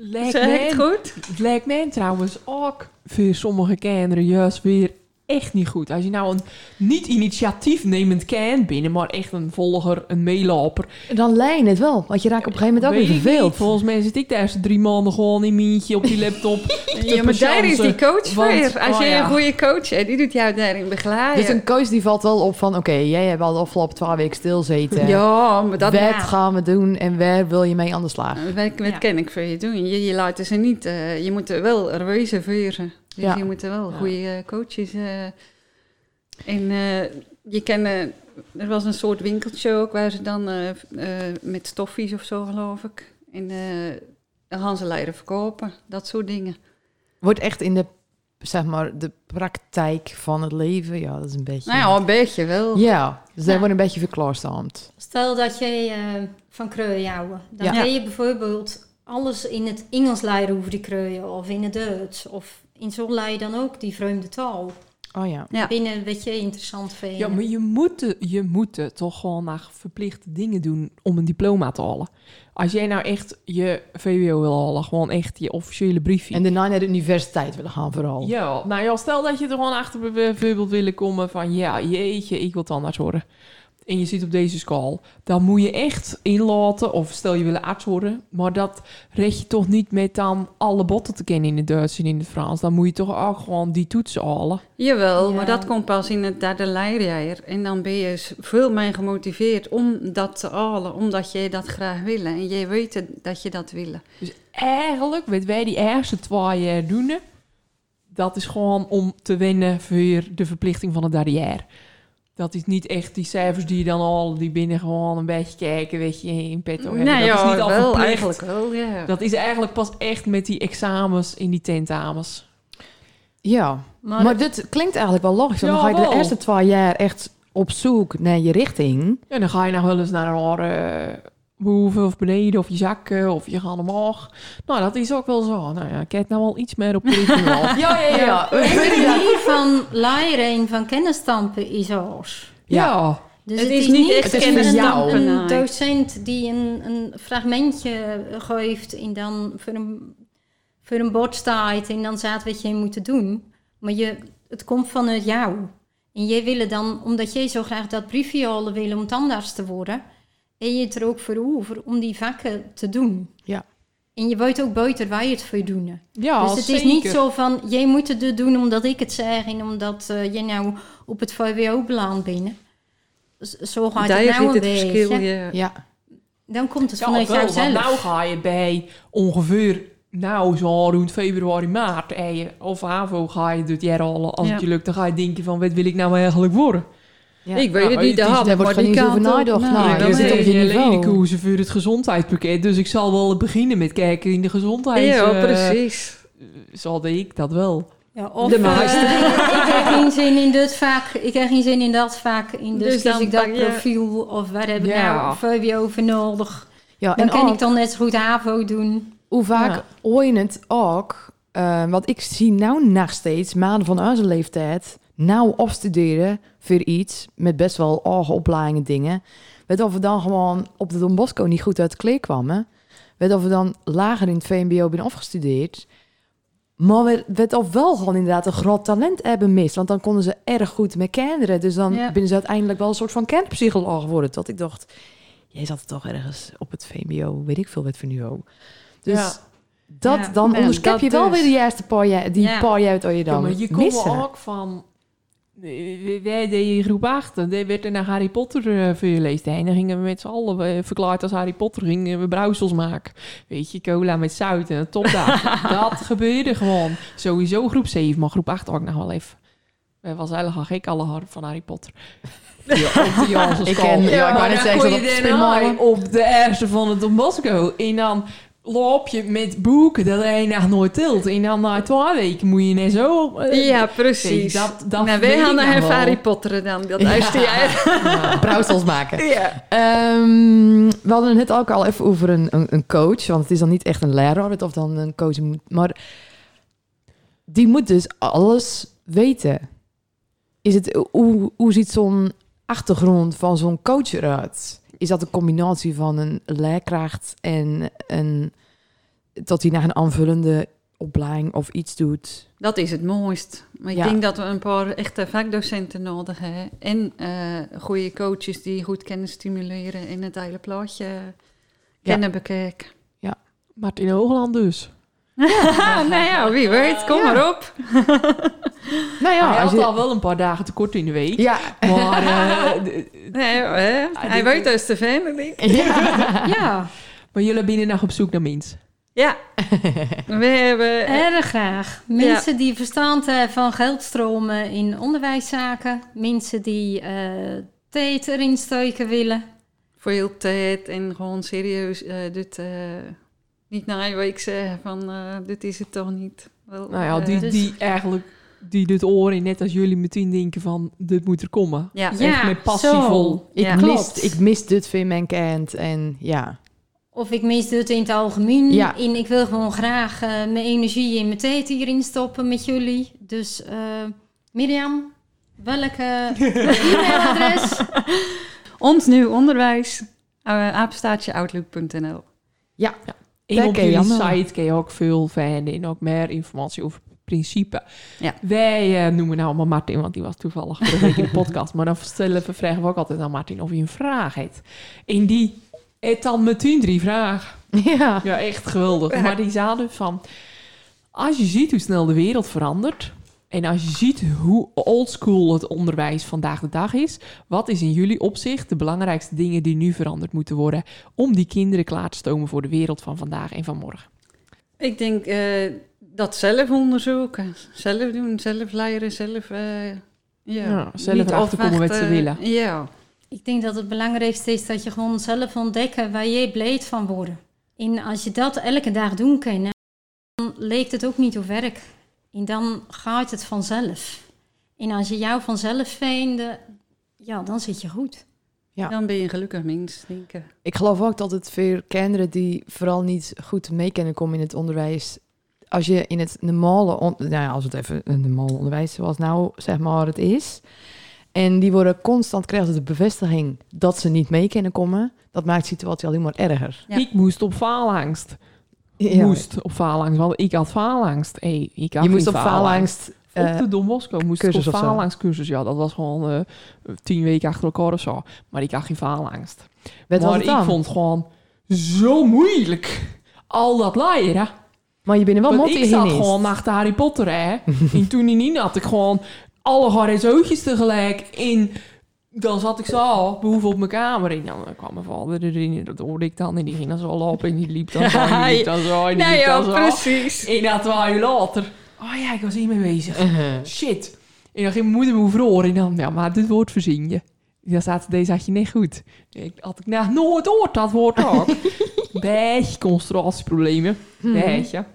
Lijkt mij, het goed? het lijkt mij trouwens ook voor sommige kinderen juist weer echt niet goed. Als je nou een niet initiatiefnemend kind binnen, maar echt een volger, een meeloper. Dan lijn het wel, want je raakt op een gegeven moment ook weer ik verveeld. niet. Volgens mij zit ik de eerste drie maanden gewoon in mientje op die laptop. Ja, maar daar is die coach want- voor. Als oh je ja. een goede coach hebt, die doet jou daarin begeleiden. Dus een coach die valt wel op van, oké, jij hebt al de afgelopen twaalf weken stilzeten. Ja, maar dat... Wat Ja. gaan we doen en waar wil je mee aan de slag? Wat, wat Ja. kan ik voor je doen? Je, je laat ze niet... eh, je moet er wel reserveren. Dus Ja. je moet er wel Ja. goede eh, coaches... eh, en eh, je kan... eh, er was een soort winkeltje ook waar ze dan eh, eh, met stoffies of zo, geloof ik. En eh, dan gaan ze leren verkopen. Dat soort dingen. Wordt echt in de, zeg maar, de praktijk van het leven, ja, dat is een beetje... Nou ja, een beetje wel. Ja, dus daar Ja. wordt een beetje verklaarstaand. Stel dat jij eh, van kreuien houden. Dan Ja. ga je bijvoorbeeld alles in het Engels leren over die kreuien. Of in het Duits. Of in je dan ook die vreemde taal. Oh ja. Ja. Binnen wat je interessant vindt. Ja, maar je moet, je moet toch gewoon naar verplichte dingen doen om een diploma te halen. Als jij nou echt je VWO wil halen, gewoon echt je officiële briefje. En daarna naar de universiteit willen gaan vooral. Ja, nou ja, stel dat je er gewoon achter bijvoorbeeld willen komen van... ja, jeetje, ik wil tandarts worden. En je zit op deze school. Dan moet je echt inlaten, of stel je wil arts worden... maar dat red je toch niet met dan alle botten te kennen in het Duits en in het Frans. Dan moet je toch ook gewoon die toetsen halen. Jawel, Ja. maar dat komt pas in het derde leerjaar. En dan ben je veel meer gemotiveerd om dat te halen, omdat jij dat graag wil. En jij weet dat je dat wil. Dus eigenlijk, wat wij die eerste twee jaar doen... dat is gewoon om te wennen voor de verplichting van het derde jaar. Dat is niet echt die cijfers die je dan al, die binnen gewoon een beetje kijken, weet je, in petto hebben. Nee, dat ja, is niet al wel, verplicht. eigenlijk wel, ja. Dat is eigenlijk pas echt met die examens in die tentamens. Ja, Maar, maar, dit klinkt eigenlijk wel logisch. want Dan ga je de eerste twee jaar echt op zoek naar je richting. En dan ga je nou wel eens naar een andere boven of beneden, of je zakken, of je gaat omhoog. Nou, dat is ook wel zo. Nou ja, kijk nou wel iets meer op de. Ja, ja, ja. de manier van leren van kennisstampen is anders. Ja. Dus Dus Het is niet echt Het is een- jou. een Nee. docent die een, een fragmentje geeft en dan voor een, voor een bord staat en dan staat wat je moet doen. Maar je, het komt vanuit jou. En jij wil dan, omdat jij zo graag dat briefje al wil om tandarts te worden, en je het er ook voor over om die vakken te doen. Ja. En je weet ook buiten waar je het voor doen. Ja, dus het is niet zo van, jij moet het doen omdat ik het zeg en omdat eh jij nou op het VWO beland bent. Zo gaat Daar het nou een het verschil. Ja. Ja, Dan komt het Ja, vanuit wel, want jouzelf. nou ga je bij ongeveer, nou zo rond februari, maart, en je, of AVO ga je dit jaar al, als Ja. het je lukt, dan ga je denken van, wat wil ik nou eigenlijk worden? Ja. Ik weet Ja, het niet, de wordt maar die kant over nagedacht. Nou, zit op je niveau. ledenkoersen voor het gezondheidspakket, dus ik zal wel beginnen met kijken in de gezondheid. Ja, eh, precies. Zal ik dat wel. Ja, of De eh, ik heb geen zin in dit vak, ik heb geen zin in dat vak. In dus, Dus kies dan ik dat profiel of waar heb ik Ja. nou VWO voor nodig. ja Dan en kan ook, ik dan net zo goed HAVO doen. hoe vaak Ja. hoor je het ook, eh, want ik zie nou nog steeds maanden van onze leeftijd nou opstuderen voor iets met best wel hoge opleidingen dingen. Weet of we dan gewoon op de Don Bosco niet goed uit de kleer kwamen. Weet of we dan lager in het VMBO zijn afgestudeerd. Maar we- weet of wel gewoon inderdaad een groot talent hebben mist. Want dan konden ze erg goed met kinderen. Dus dan Ja. binnen ze uiteindelijk wel een soort van kernpsycholoog geworden. Tot ik dacht, jij zat toch ergens op het VMBO, weet ik veel wat voor niveau. Dus Ja. dat, Ja. dan Ja, onderschep je wel dus. weer de juiste paar jaar, die Ja. paar jaar uit je Ja, dan maar je komt ook van... Wij deden in groep 8, en daar werd er naar Harry Potter eh, voor je leeftijd. En dan gingen we met z'n allen, eh, verklaard als Harry Potter, gingen we brouwsels maken. Weet je, cola met zout en een topdag. dat gebeurde gewoon. Sowieso groep 7, maar groep 8 ook nog wel even. Wij was eigenlijk al gek alle hard van Harry Potter. Ja, op de eerste van het Don Bosco. En dan loop je met boeken dat hij nog nooit tilt. En dan na twee weken moet je net zo... eh, Ja, precies. dat, dat nou, wij gaan naar wel. Harry Potter dan, dat Ja. Ja, brouwsels maken. Ja. Ehm, we hadden het ook al even over een, een, een coach. Want het is dan niet echt een leraar of dan een coach moet. Maar die moet dus alles weten. Is het, hoe, hoe ziet zo'n achtergrond van zo'n coach eruit? Is dat een combinatie van een leerkracht en een, dat hij naar een aanvullende opleiding of iets doet? Dat is het mooist. Maar ik Ja. denk dat we een paar echte vakdocenten nodig hebben. En eh goede coaches die goed kunnen stimuleren en het hele plaatje kennen bekijken. Martin Hoogland dus. nou ja, wie weet, kom Ja. maar op. Nou ja, hij had je- al wel een paar dagen tekort in de week. ja. Maar eh, Nee, hè? hij weet dus te vinden, denk ik. ja. Ja, maar jullie binnen nog op zoek naar mens. Ja, we hebben... erg graag. Mensen die verstand hebben van geldstromen in onderwijszaken. Mensen die eh tijd erin steken willen. voor heel tijd en gewoon serieus eh, dit eh, niet na een week zeggen van eh, dit is het toch niet. Wel, Nou ja, eh, die, dus- die eigenlijk die dit oren, net als jullie meteen denken van, dit moet er komen. ja. echt met passievol. Ik, Ja. mis, Klopt. ik mis dit voor mijn kind. En ja, Of ik mis het in het algemeen. Ja. En ik wil gewoon graag eh, mijn energie en mijn tijd hierin stoppen met jullie. Dus eh, Mirjam, welke e-mailadres? Ons nieuw onderwijs, uh, apenstaatjeoutlook.nl. ja. En op jullie site kun je ook veel vinden en ook meer informatie over het principe. Ja. Wij eh, noemen nou allemaal Martin, want die was toevallig vorige week in de podcast. Maar dan stellen we, vragen we ook altijd aan Martin of hij een vraag heeft. En die heeft dan meteen drie vragen. Ja. Ja, echt geweldig. Maar die zaten van... Als je ziet hoe snel de wereld verandert... en als je ziet hoe oldschool het onderwijs vandaag de dag is... wat is in jullie opzicht de belangrijkste dingen die nu veranderd moeten worden... om die kinderen klaar te stomen voor de wereld van vandaag en van morgen? Ik denk eh, dat zelf onderzoeken, zelf doen, zelf leren, zelf... eh, ja, Ja, zelf niet erachter komen wat ze willen. Ja, Ik denk dat het belangrijkste is dat je gewoon zelf ontdekken waar je blij van wordt. En als je dat elke dag doen kan, dan leek het ook niet op werk. En dan gaat het vanzelf. En als je jou vanzelf vindt, ja, dan zit je goed. Ja. dan ben je een gelukkig mens, denk ik. Ik geloof ook dat het voor kinderen die vooral niet goed mee kunnen komen in het onderwijs. Als je in het normale, on- nou ja, als het even een normaal onderwijs zoals nou zeg maar het is. En die worden constant, krijgen ze de bevestiging dat ze niet mee kunnen komen. Dat maakt de situatie alleen maar erger. Ja. Ik moest op faalangst. Ja. Moest op faalangst, want ik had faalangst. Hey, ik had Je moest op faalangst... Op eh, de Don Bosco moest ik op faalangscursus. Ja, dat was gewoon eh, tien weken achter elkaar of zo. Maar ik had geen faalangst. wat maar ik vond gewoon zo moeilijk. Al dat leren. Maar je bent wel Want ik zat gewoon achter Harry Potter, hè. en toen in had ik gewoon alle horizoontjes tegelijk in... Dan zat ik zo behoefte op mijn kamer. En dan kwam mijn vader erin. En dat hoorde ik dan. En die ging dan zo lopen. En die liep dan zo. En die liep dan zo. En die Nee, liep dan zo. precies. En dat twee uur later. Oh ja, ik was hiermee bezig. Uh-huh. Shit. En dan ging mijn moeder me over En dan, ja, maar dit woord verzin je. Dan staat deze had je niet goed. Ik had ik nou nooit gehoord, dat woord ook. Beetje concentratieproblemen. Beetje.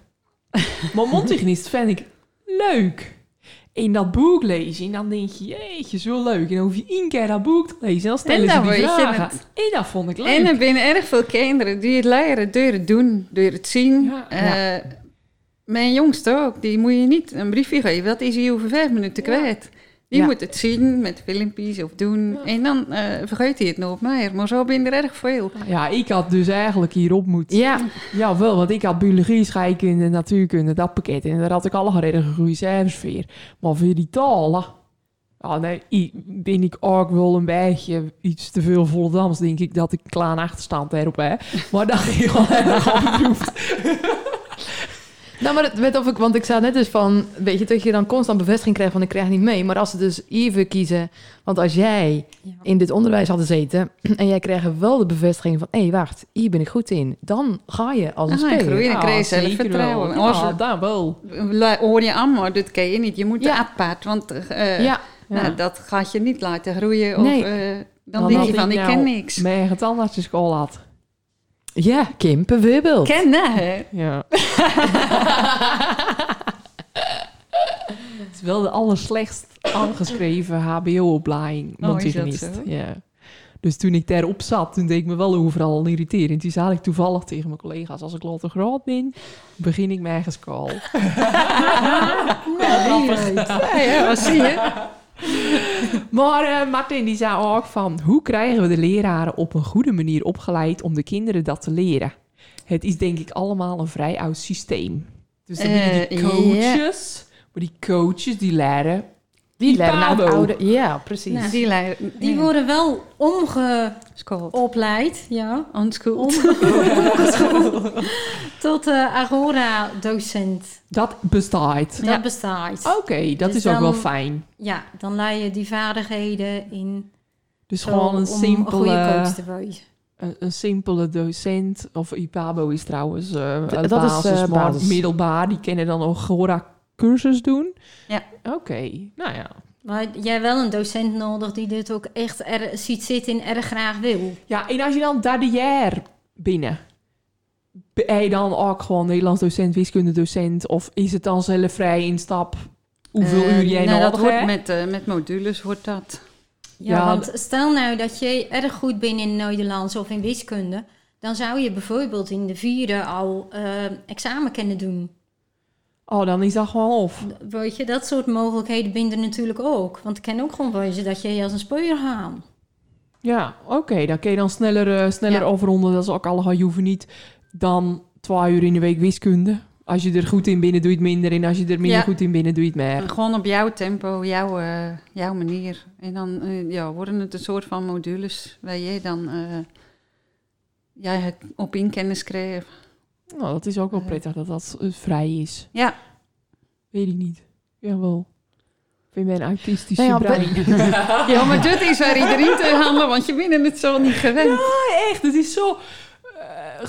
Maar mondhygiënist vind ik leuk. In dat boek lezen en dan denk je, jeetje, zo leuk. En dan hoef je één keer dat boek te lezen en dan stellen En ze dan die weet je vragen. het. En dat vond ik leuk. En er zijn erg veel kinderen die het leren door het doen, door het zien. Ja. Eh, Mijn jongste ook, die moet je niet een briefje geven. Dat is hij over vijf minuten kwijt. Die Ja. moet het zien met filmpjes of doen. En dan eh, vergeet hij het nog meer. Maar zo ben je er erg veel. Ja, ik had dus eigenlijk hierop moeten. Ja, Ja, wel, want ik had biologie, scheikunde, natuurkunde, dat pakket. En daar had ik alle redelijk goede cijfers voor. Maar voor die talen... Ja, nee, ben ik ook wel een beetje iets te veel Volendams, denk ik, dat ik een kleine achterstand erop heb. Maar dat ging gewoon erg opgeproefd. Nou, maar het werd of ik, want ik zei net dus van, weet je, dat je dan constant bevestiging krijgt van ik krijg niet mee. Maar als ze dus even kiezen, want als jij Ja. in dit onderwijs had gezeten en jij krijgt wel de bevestiging van, hé, hey, wacht, hier ben ik goed in. Dan ga je als een Dan speler. groei je. dan krijg wel. Als Ja, dat wel. Hoor je aan, maar dat kan je niet. Je moet Ja. apart, want eh, Ja, Ja. nou, dat gaat je niet laten groeien. Of, Nee. eh, dan Want denk je van, ik nou ken niks. Mijn tandartsenschool had. Ja, Kim, bijvoorbeeld. Kennen, hè? Ja. Het is wel de allerslechtst aangeschreven HBO-opleiding. Oh, mondhygiënist. zo? Ja. Dus toen ik daarop zat, toen deed ik me wel overal irriterend. Toen zei ik toevallig tegen mijn collega's... als ik later groot ben, begin ik mijn eigen school. Ja, ja, wat zie je? Maar eh, Martin die zei ook van... hoe krijgen we de leraren op een goede manier opgeleid... om de kinderen dat te leren? Het is denk ik allemaal een vrij oud systeem. Dus dan die Eh, coaches... Maar die coaches die leren... Die leren oude... Ja, precies. Nou, Die leiden. Die worden wel omgeopleid, ja. Onschoold. Omgeschoold tot uh, Agora-docent. Dat bestaat. Dat bestaat. Oké, dat Dus is ook wel fijn. Ja, dan leer je die vaardigheden in. Dus gewoon een simpele, een, een simpele docent... of IPABO is trouwens uh, dat is, basis, eh, maar basis. middelbaar. Die kunnen dan ook Agora-cursus doen. Ja. Oké, nou ja. Maar jij hebt wel een docent nodig die dit ook echt er, ziet zitten en erg graag wil. Ja, en als je dan jaar binnen... Ben je dan ook gewoon Nederlands docent, wiskunde docent... of is het dan zelf vrij instap hoeveel Eh, uur jij nou, nodig dat wordt hebt? met, eh, met modules wordt dat. Ja, Ja, want stel nou dat je erg goed bent in Nederlands of in wiskunde, dan zou je bijvoorbeeld in de vierde al eh, examen kunnen doen. Oh, dan is dat gewoon of. Weet je, dat soort mogelijkheden binden natuurlijk ook. Want het kan ook gewoon wezen dat je als een speler gaat. Ja, oké. dan kun je dan sneller, eh, sneller Ja. overronden. Dat is ook allemaal. Je hoeft niet dan twee uur in de week wiskunde. Als je er goed in binnen, doe je het minder. En als je er minder Ja. goed in binnen, doe je het meer. Gewoon op jouw tempo, jouw, eh, jouw manier. En dan eh, ja, worden het een soort van modules waar jij dan eh, jij het op in kennis krijgt. Nou, dat is ook wel prettig dat dat eh, vrij is. Ja. Weet ik niet. Jawel. Ik vind mijn autistische Nou ja, brein. ja, maar dit is waar iedereen te handelen, want je bent het zo niet gewend. Ja, echt. Het is zo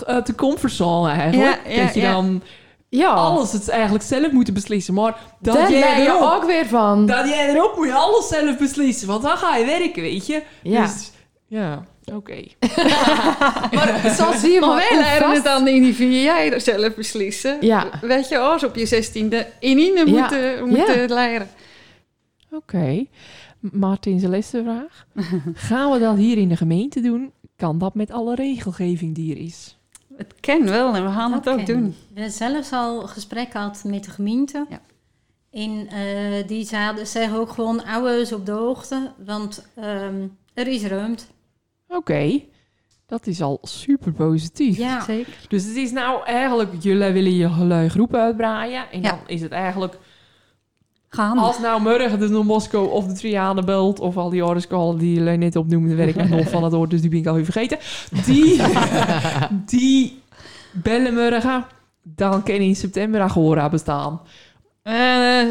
eh, de comfortzone eigenlijk. Ja, ja, dat je ja. dan Ja, alles het eigenlijk zelf moet beslissen. Maar dat daar jij je erop, ook weer van. dat jij erop moet je alles zelf beslissen. Want dan ga je werken, weet je. Ja. Dus, ja, oké. Maar zo zie je Maar maar wij hoe leren vast- het dan in die vier jaar zelf beslissen. Ja. Weet je, als op je zestiende in Ine Ja. moeten, moeten leren. Oké. Martin, zijn laatste vraag. Gaan we dat hier in de gemeente doen? Kan dat met alle regelgeving die er is? Het ken wel en we gaan het ook doen. We hebben zelfs al gesprek gehad met de gemeente. Ja. En eh, die zaten, zeggen ook gewoon ouders op de hoogte, want ehm, er is ruimte. Oké, dat is al super positief. Ja, Zeker. Dus het is nou eigenlijk, jullie willen je hele groep uitbreiden. En Ja. dan is het eigenlijk, Gaan. als nou morgen de Moskou of de Triane belt... of al die oorlogskallen die jullie net opnoemden, weet ik nog van het woord, dus die ben ik al even vergeten. Die, die bellen morgen, dan kan in september Agora bestaan. Eh,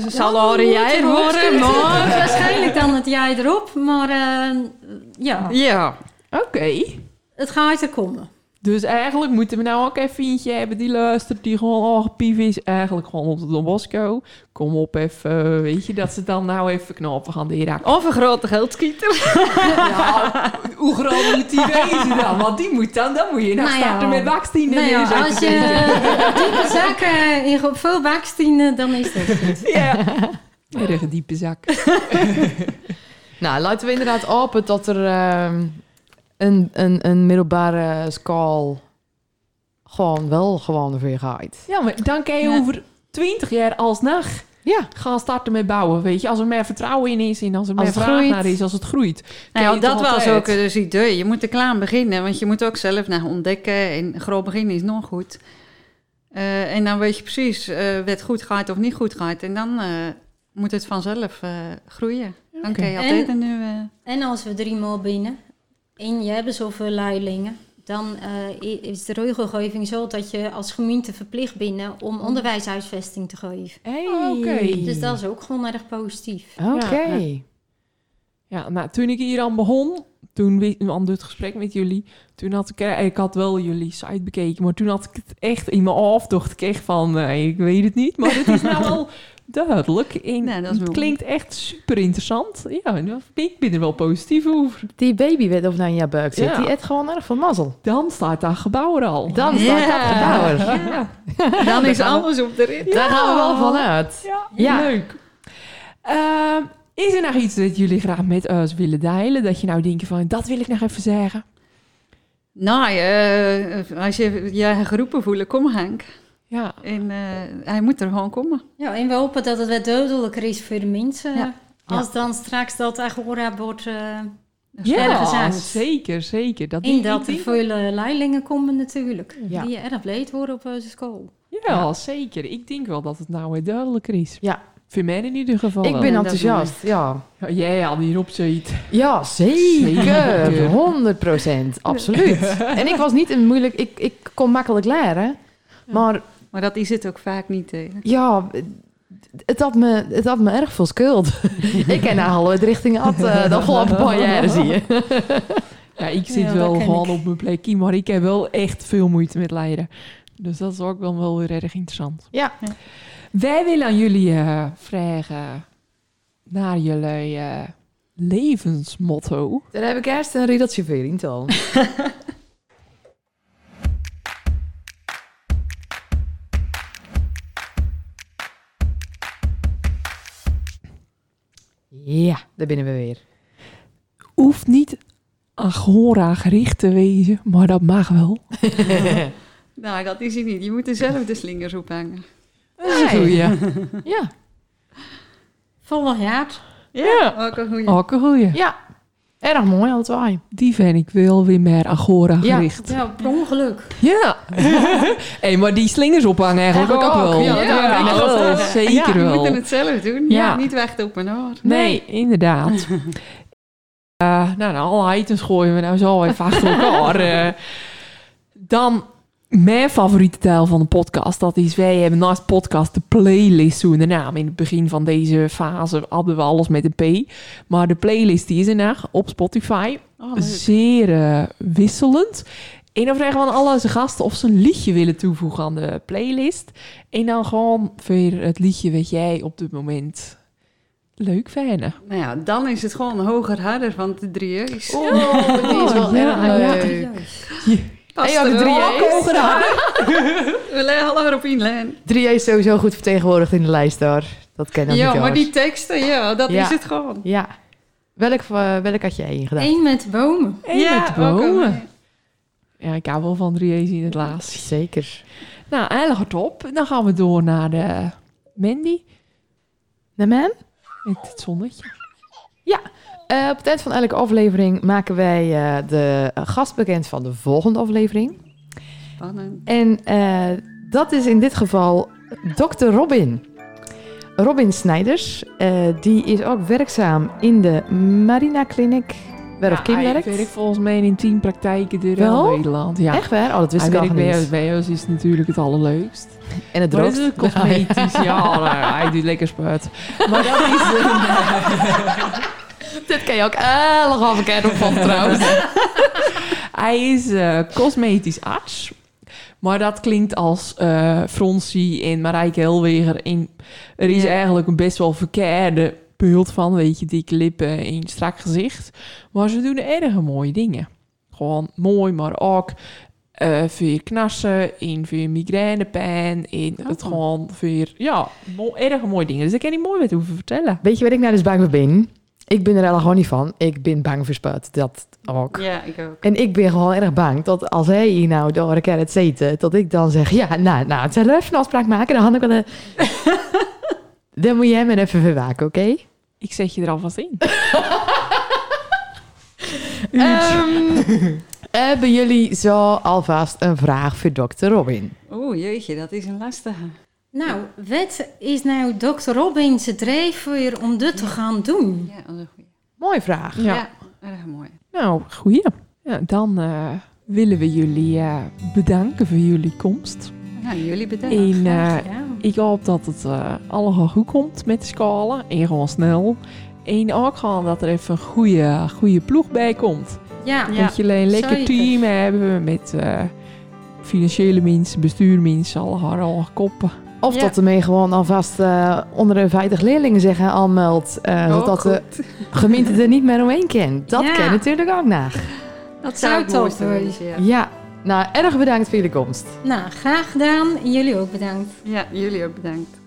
ze zal horen jij horen, maar... waarschijnlijk dan het jij erop, maar eh, ja, Ja. Oké. het gaat er komen. Dus eigenlijk moeten we nou ook even eentje hebben die luistert, die gewoon al pief is. Eigenlijk gewoon op de Don Bosco. Kom op even, weet je, dat ze dan nou even knopen gaan de Irak. Of een grote geldschieter. Ja, hoe groot moet die wezen dan? Want die moet dan, dan moet je nou Nou ja. starten met bakstien. Nou ja, als je diepe zakken in veel bakstenen, dan is dat goed. Ja. Erg diepe zak. Nou, laten we inderdaad open dat er ehm, een, een, een middelbare school gewoon wel gewoon weer gaat. Ja, maar dan kan je Ja. over twintig jaar alsnog Ja, gaan starten met bouwen, weet je. Als er meer vertrouwen in is en als er Als meer vraag groeit. naar is, als het groeit. Nou, dat was ook dus het idee. Je moet er klaar aan beginnen, want je moet ook zelf naar ontdekken. En groot beginnen is nog goed. Eh, en dan weet je precies uh, wat goed gaat of niet goed gaat. En dan eh, moet het vanzelf eh, groeien. Dan kan je altijd En- een nieuwe... En als we drie maal binnen en je hebt zoveel leerlingen, dan eh, is de regelgeving zo dat je als gemeente verplicht bent om onderwijshuisvesting te geven. hey. Oké. Dus dat is ook gewoon erg positief. Oké. Ja, Ja, nou, toen ik hier aan begon, toen we aan het gesprek met jullie, toen had ik, eh, ik had wel jullie site bekeken, maar toen had ik het echt in mijn hoofd, dacht ik echt van, nee, ik weet het niet, maar het is nou wel duidelijk. En Nou, dat het klinkt echt super interessant. Ja, ik ben er wel positief over. Die baby werd of nou in jouw buik zit, Ja. die heeft gewoon erg veel mazzel. Dan staat daar gebouw er al. Dan staat dat gebouw er. Ja, Dan is alles op de rit. Daar gaan we wel vanuit. ja, Ja. leuk. Ehm, is er nog iets dat jullie graag met ons willen delen? Dat je nou denkt van, dat wil ik nog even zeggen. Nou, eh, als je je geroepen voelen, kom Henk. Ja, En eh, hij moet er gewoon komen. Ja, en we hopen dat het wat duidelijker is voor de mensen. Ja. Als dan straks dat Agora wordt... eh Ja, zeker, zeker. Dat en dat er veel leerlingen komen natuurlijk. Ja. Die erg leed worden op onze school. Ja, zeker. Ik denk wel dat het nou weer duidelijker is. Ja. Voor mij in ieder geval Ik wel. ben enthousiast, ja. Ja, jij al hierop zit. Ja, zeker. Zeker. 100 procent. Absoluut. En ik was niet een moeilijk... Ik, ik kon makkelijk leren. Maar Maar dat is het ook vaak niet. eh. ja, het had me, het had me erg veel schuld. ik ken nou al het richting had uh, de afgelopen paar jaren, zie je. Ja, ik zit Ja, wel gewoon ik. op mijn plekje, maar ik heb wel echt veel moeite met leiden. Dus dat is ook wel, wel weer erg interessant. Ja. Wij willen aan jullie eh, vragen naar jullie eh, levensmotto. Daar heb ik eerst een riedeltje voor in Ja, daar binnen we weer. Hoeft niet agora gericht te wezen, maar dat mag wel. Nou, dat is hij niet. Je moet er zelf de slingers op hangen. Dat is een goeie. Ja, Volgend jaar. Ja. Ook een goeie. Ook een goeie. ja. Erg mooi, alle twee. Die vind ik wel weer meer agora Ja. gericht. Ja, per ongeluk. Ja. hey, maar die slingers ophangen eigenlijk, Eigenlijk ook, ook, wel. ja, Ja, wel. zeker ja, wel. we moeten het zelf doen. Ja. Ja. Niet wachten op een oor. Nee, inderdaad. Eh, nou, nou, alle items gooien we nou zo even achter elkaar. Eh, dan mijn favoriete deel van de podcast. Dat is, wij hebben naast podcast de playlist zo in de naam. In het begin van deze fase hadden we alles met een P. Maar de playlist die is er nog op Spotify. Oh, leuk. Zeer eh, wisselend. En dan vragen we aan al onze gasten of ze een liedje willen toevoegen aan de playlist. En dan gewoon voor het liedje wat jij op dit moment leuk vinden. Nou ja, dan is het gewoon hoger harder van de drieërs. Oh, die is wel Ja, erg ja. Past ja, de drieërs. ook Hoger We leggen alle erop in, Len. 3 is sowieso goed vertegenwoordigd in de lijst hoor. Dat ken ik Ja, niet maar die teksten, ja, dat Ja. is het gewoon. Ja. Welk, eh, welk had jij ingedaan? Eén met bomen. En ja, met bomen. Ja, ik hou wel van drie in het laatst. Zeker. Nou, eigenlijk top. Dan gaan we door naar de Mandy. Man? Met het zonnetje. Eh, op het eind van elke aflevering maken wij eh, de gast bekend van de volgende aflevering. Spannend. En eh, dat is in dit geval Dr. Robin. Robin Snijders, die is ook werkzaam in de Marina Clinic, waar of Kim werkt. volgens mij in tien praktijken door heel Nederland. Ja. Echt waar? Oh, dat wist hij ik al niet. bij ons is het natuurlijk het allerleukst. En het droogst. is cosmetisch, ja. nou, hij doet lekker sput. Maar dat is Dit kan je ook af elkaar opvallen trouwens. hij is eh, cosmetisch arts. Maar dat klinkt als eh Fronsie en Marijke Helweger. En er is Ja. eigenlijk een best wel verkeerde beeld van. Weet je, dikke lippen en een strak gezicht. Maar ze doen erg mooie dingen. Gewoon mooi, maar ook eh voor knassen, in voor migrainepijn. In het Oh. gewoon voor, ja, mo- erg mooie dingen. Dus daar kan ik mooi met hoeven vertellen. Weet je wat ik nou dus bang voor ben? Ik ben er helemaal gewoon niet van. Ik ben bang voor spuit. Dat ook. Ja, ik ook. En ik ben gewoon erg bang dat als hij hier nou door elkaar het zeten, dat ik dan zeg, ja, nou, nou, het zal even een afspraak maken. Dan, had ik wel een... dan moet jij me even verwaken, oké? Ik zet je er alvast in. Ehm, hebben jullie zo alvast een vraag voor dokter Robin? Oeh, jeetje, dat is een lastige. Nou, wat is nou Dr. Robin's drijfveer om dit te gaan doen? Ja, dat is een goeie. Mooie vraag. Ja. Ja, erg mooi. Nou, goeie. Ja, dan eh, willen we jullie eh, bedanken voor jullie komst. Nou, jullie bedankt. En eh, ik hoop dat het eh allemaal goed komt met de scala. En gewoon snel. En ook gewoon dat er even een goede, goede ploeg bij komt. Ja, Ja. Dat jullie een lekker zeker. team hebben met eh, financiële mensen, bestuurmensen, alle harde koppen. Of Ja. dat ermee gewoon alvast eh, onder de 50 leerlingen zeggen aanmeldt. eh Oh, zodat de gemeente er niet meer omheen kent. Dat Ja. kan natuurlijk ook nog. Dat zou mooiste zijn. ja. Ja, nou, erg bedankt voor jullie komst. Nou, graag gedaan. Jullie ook bedankt. Ja, jullie ook bedankt.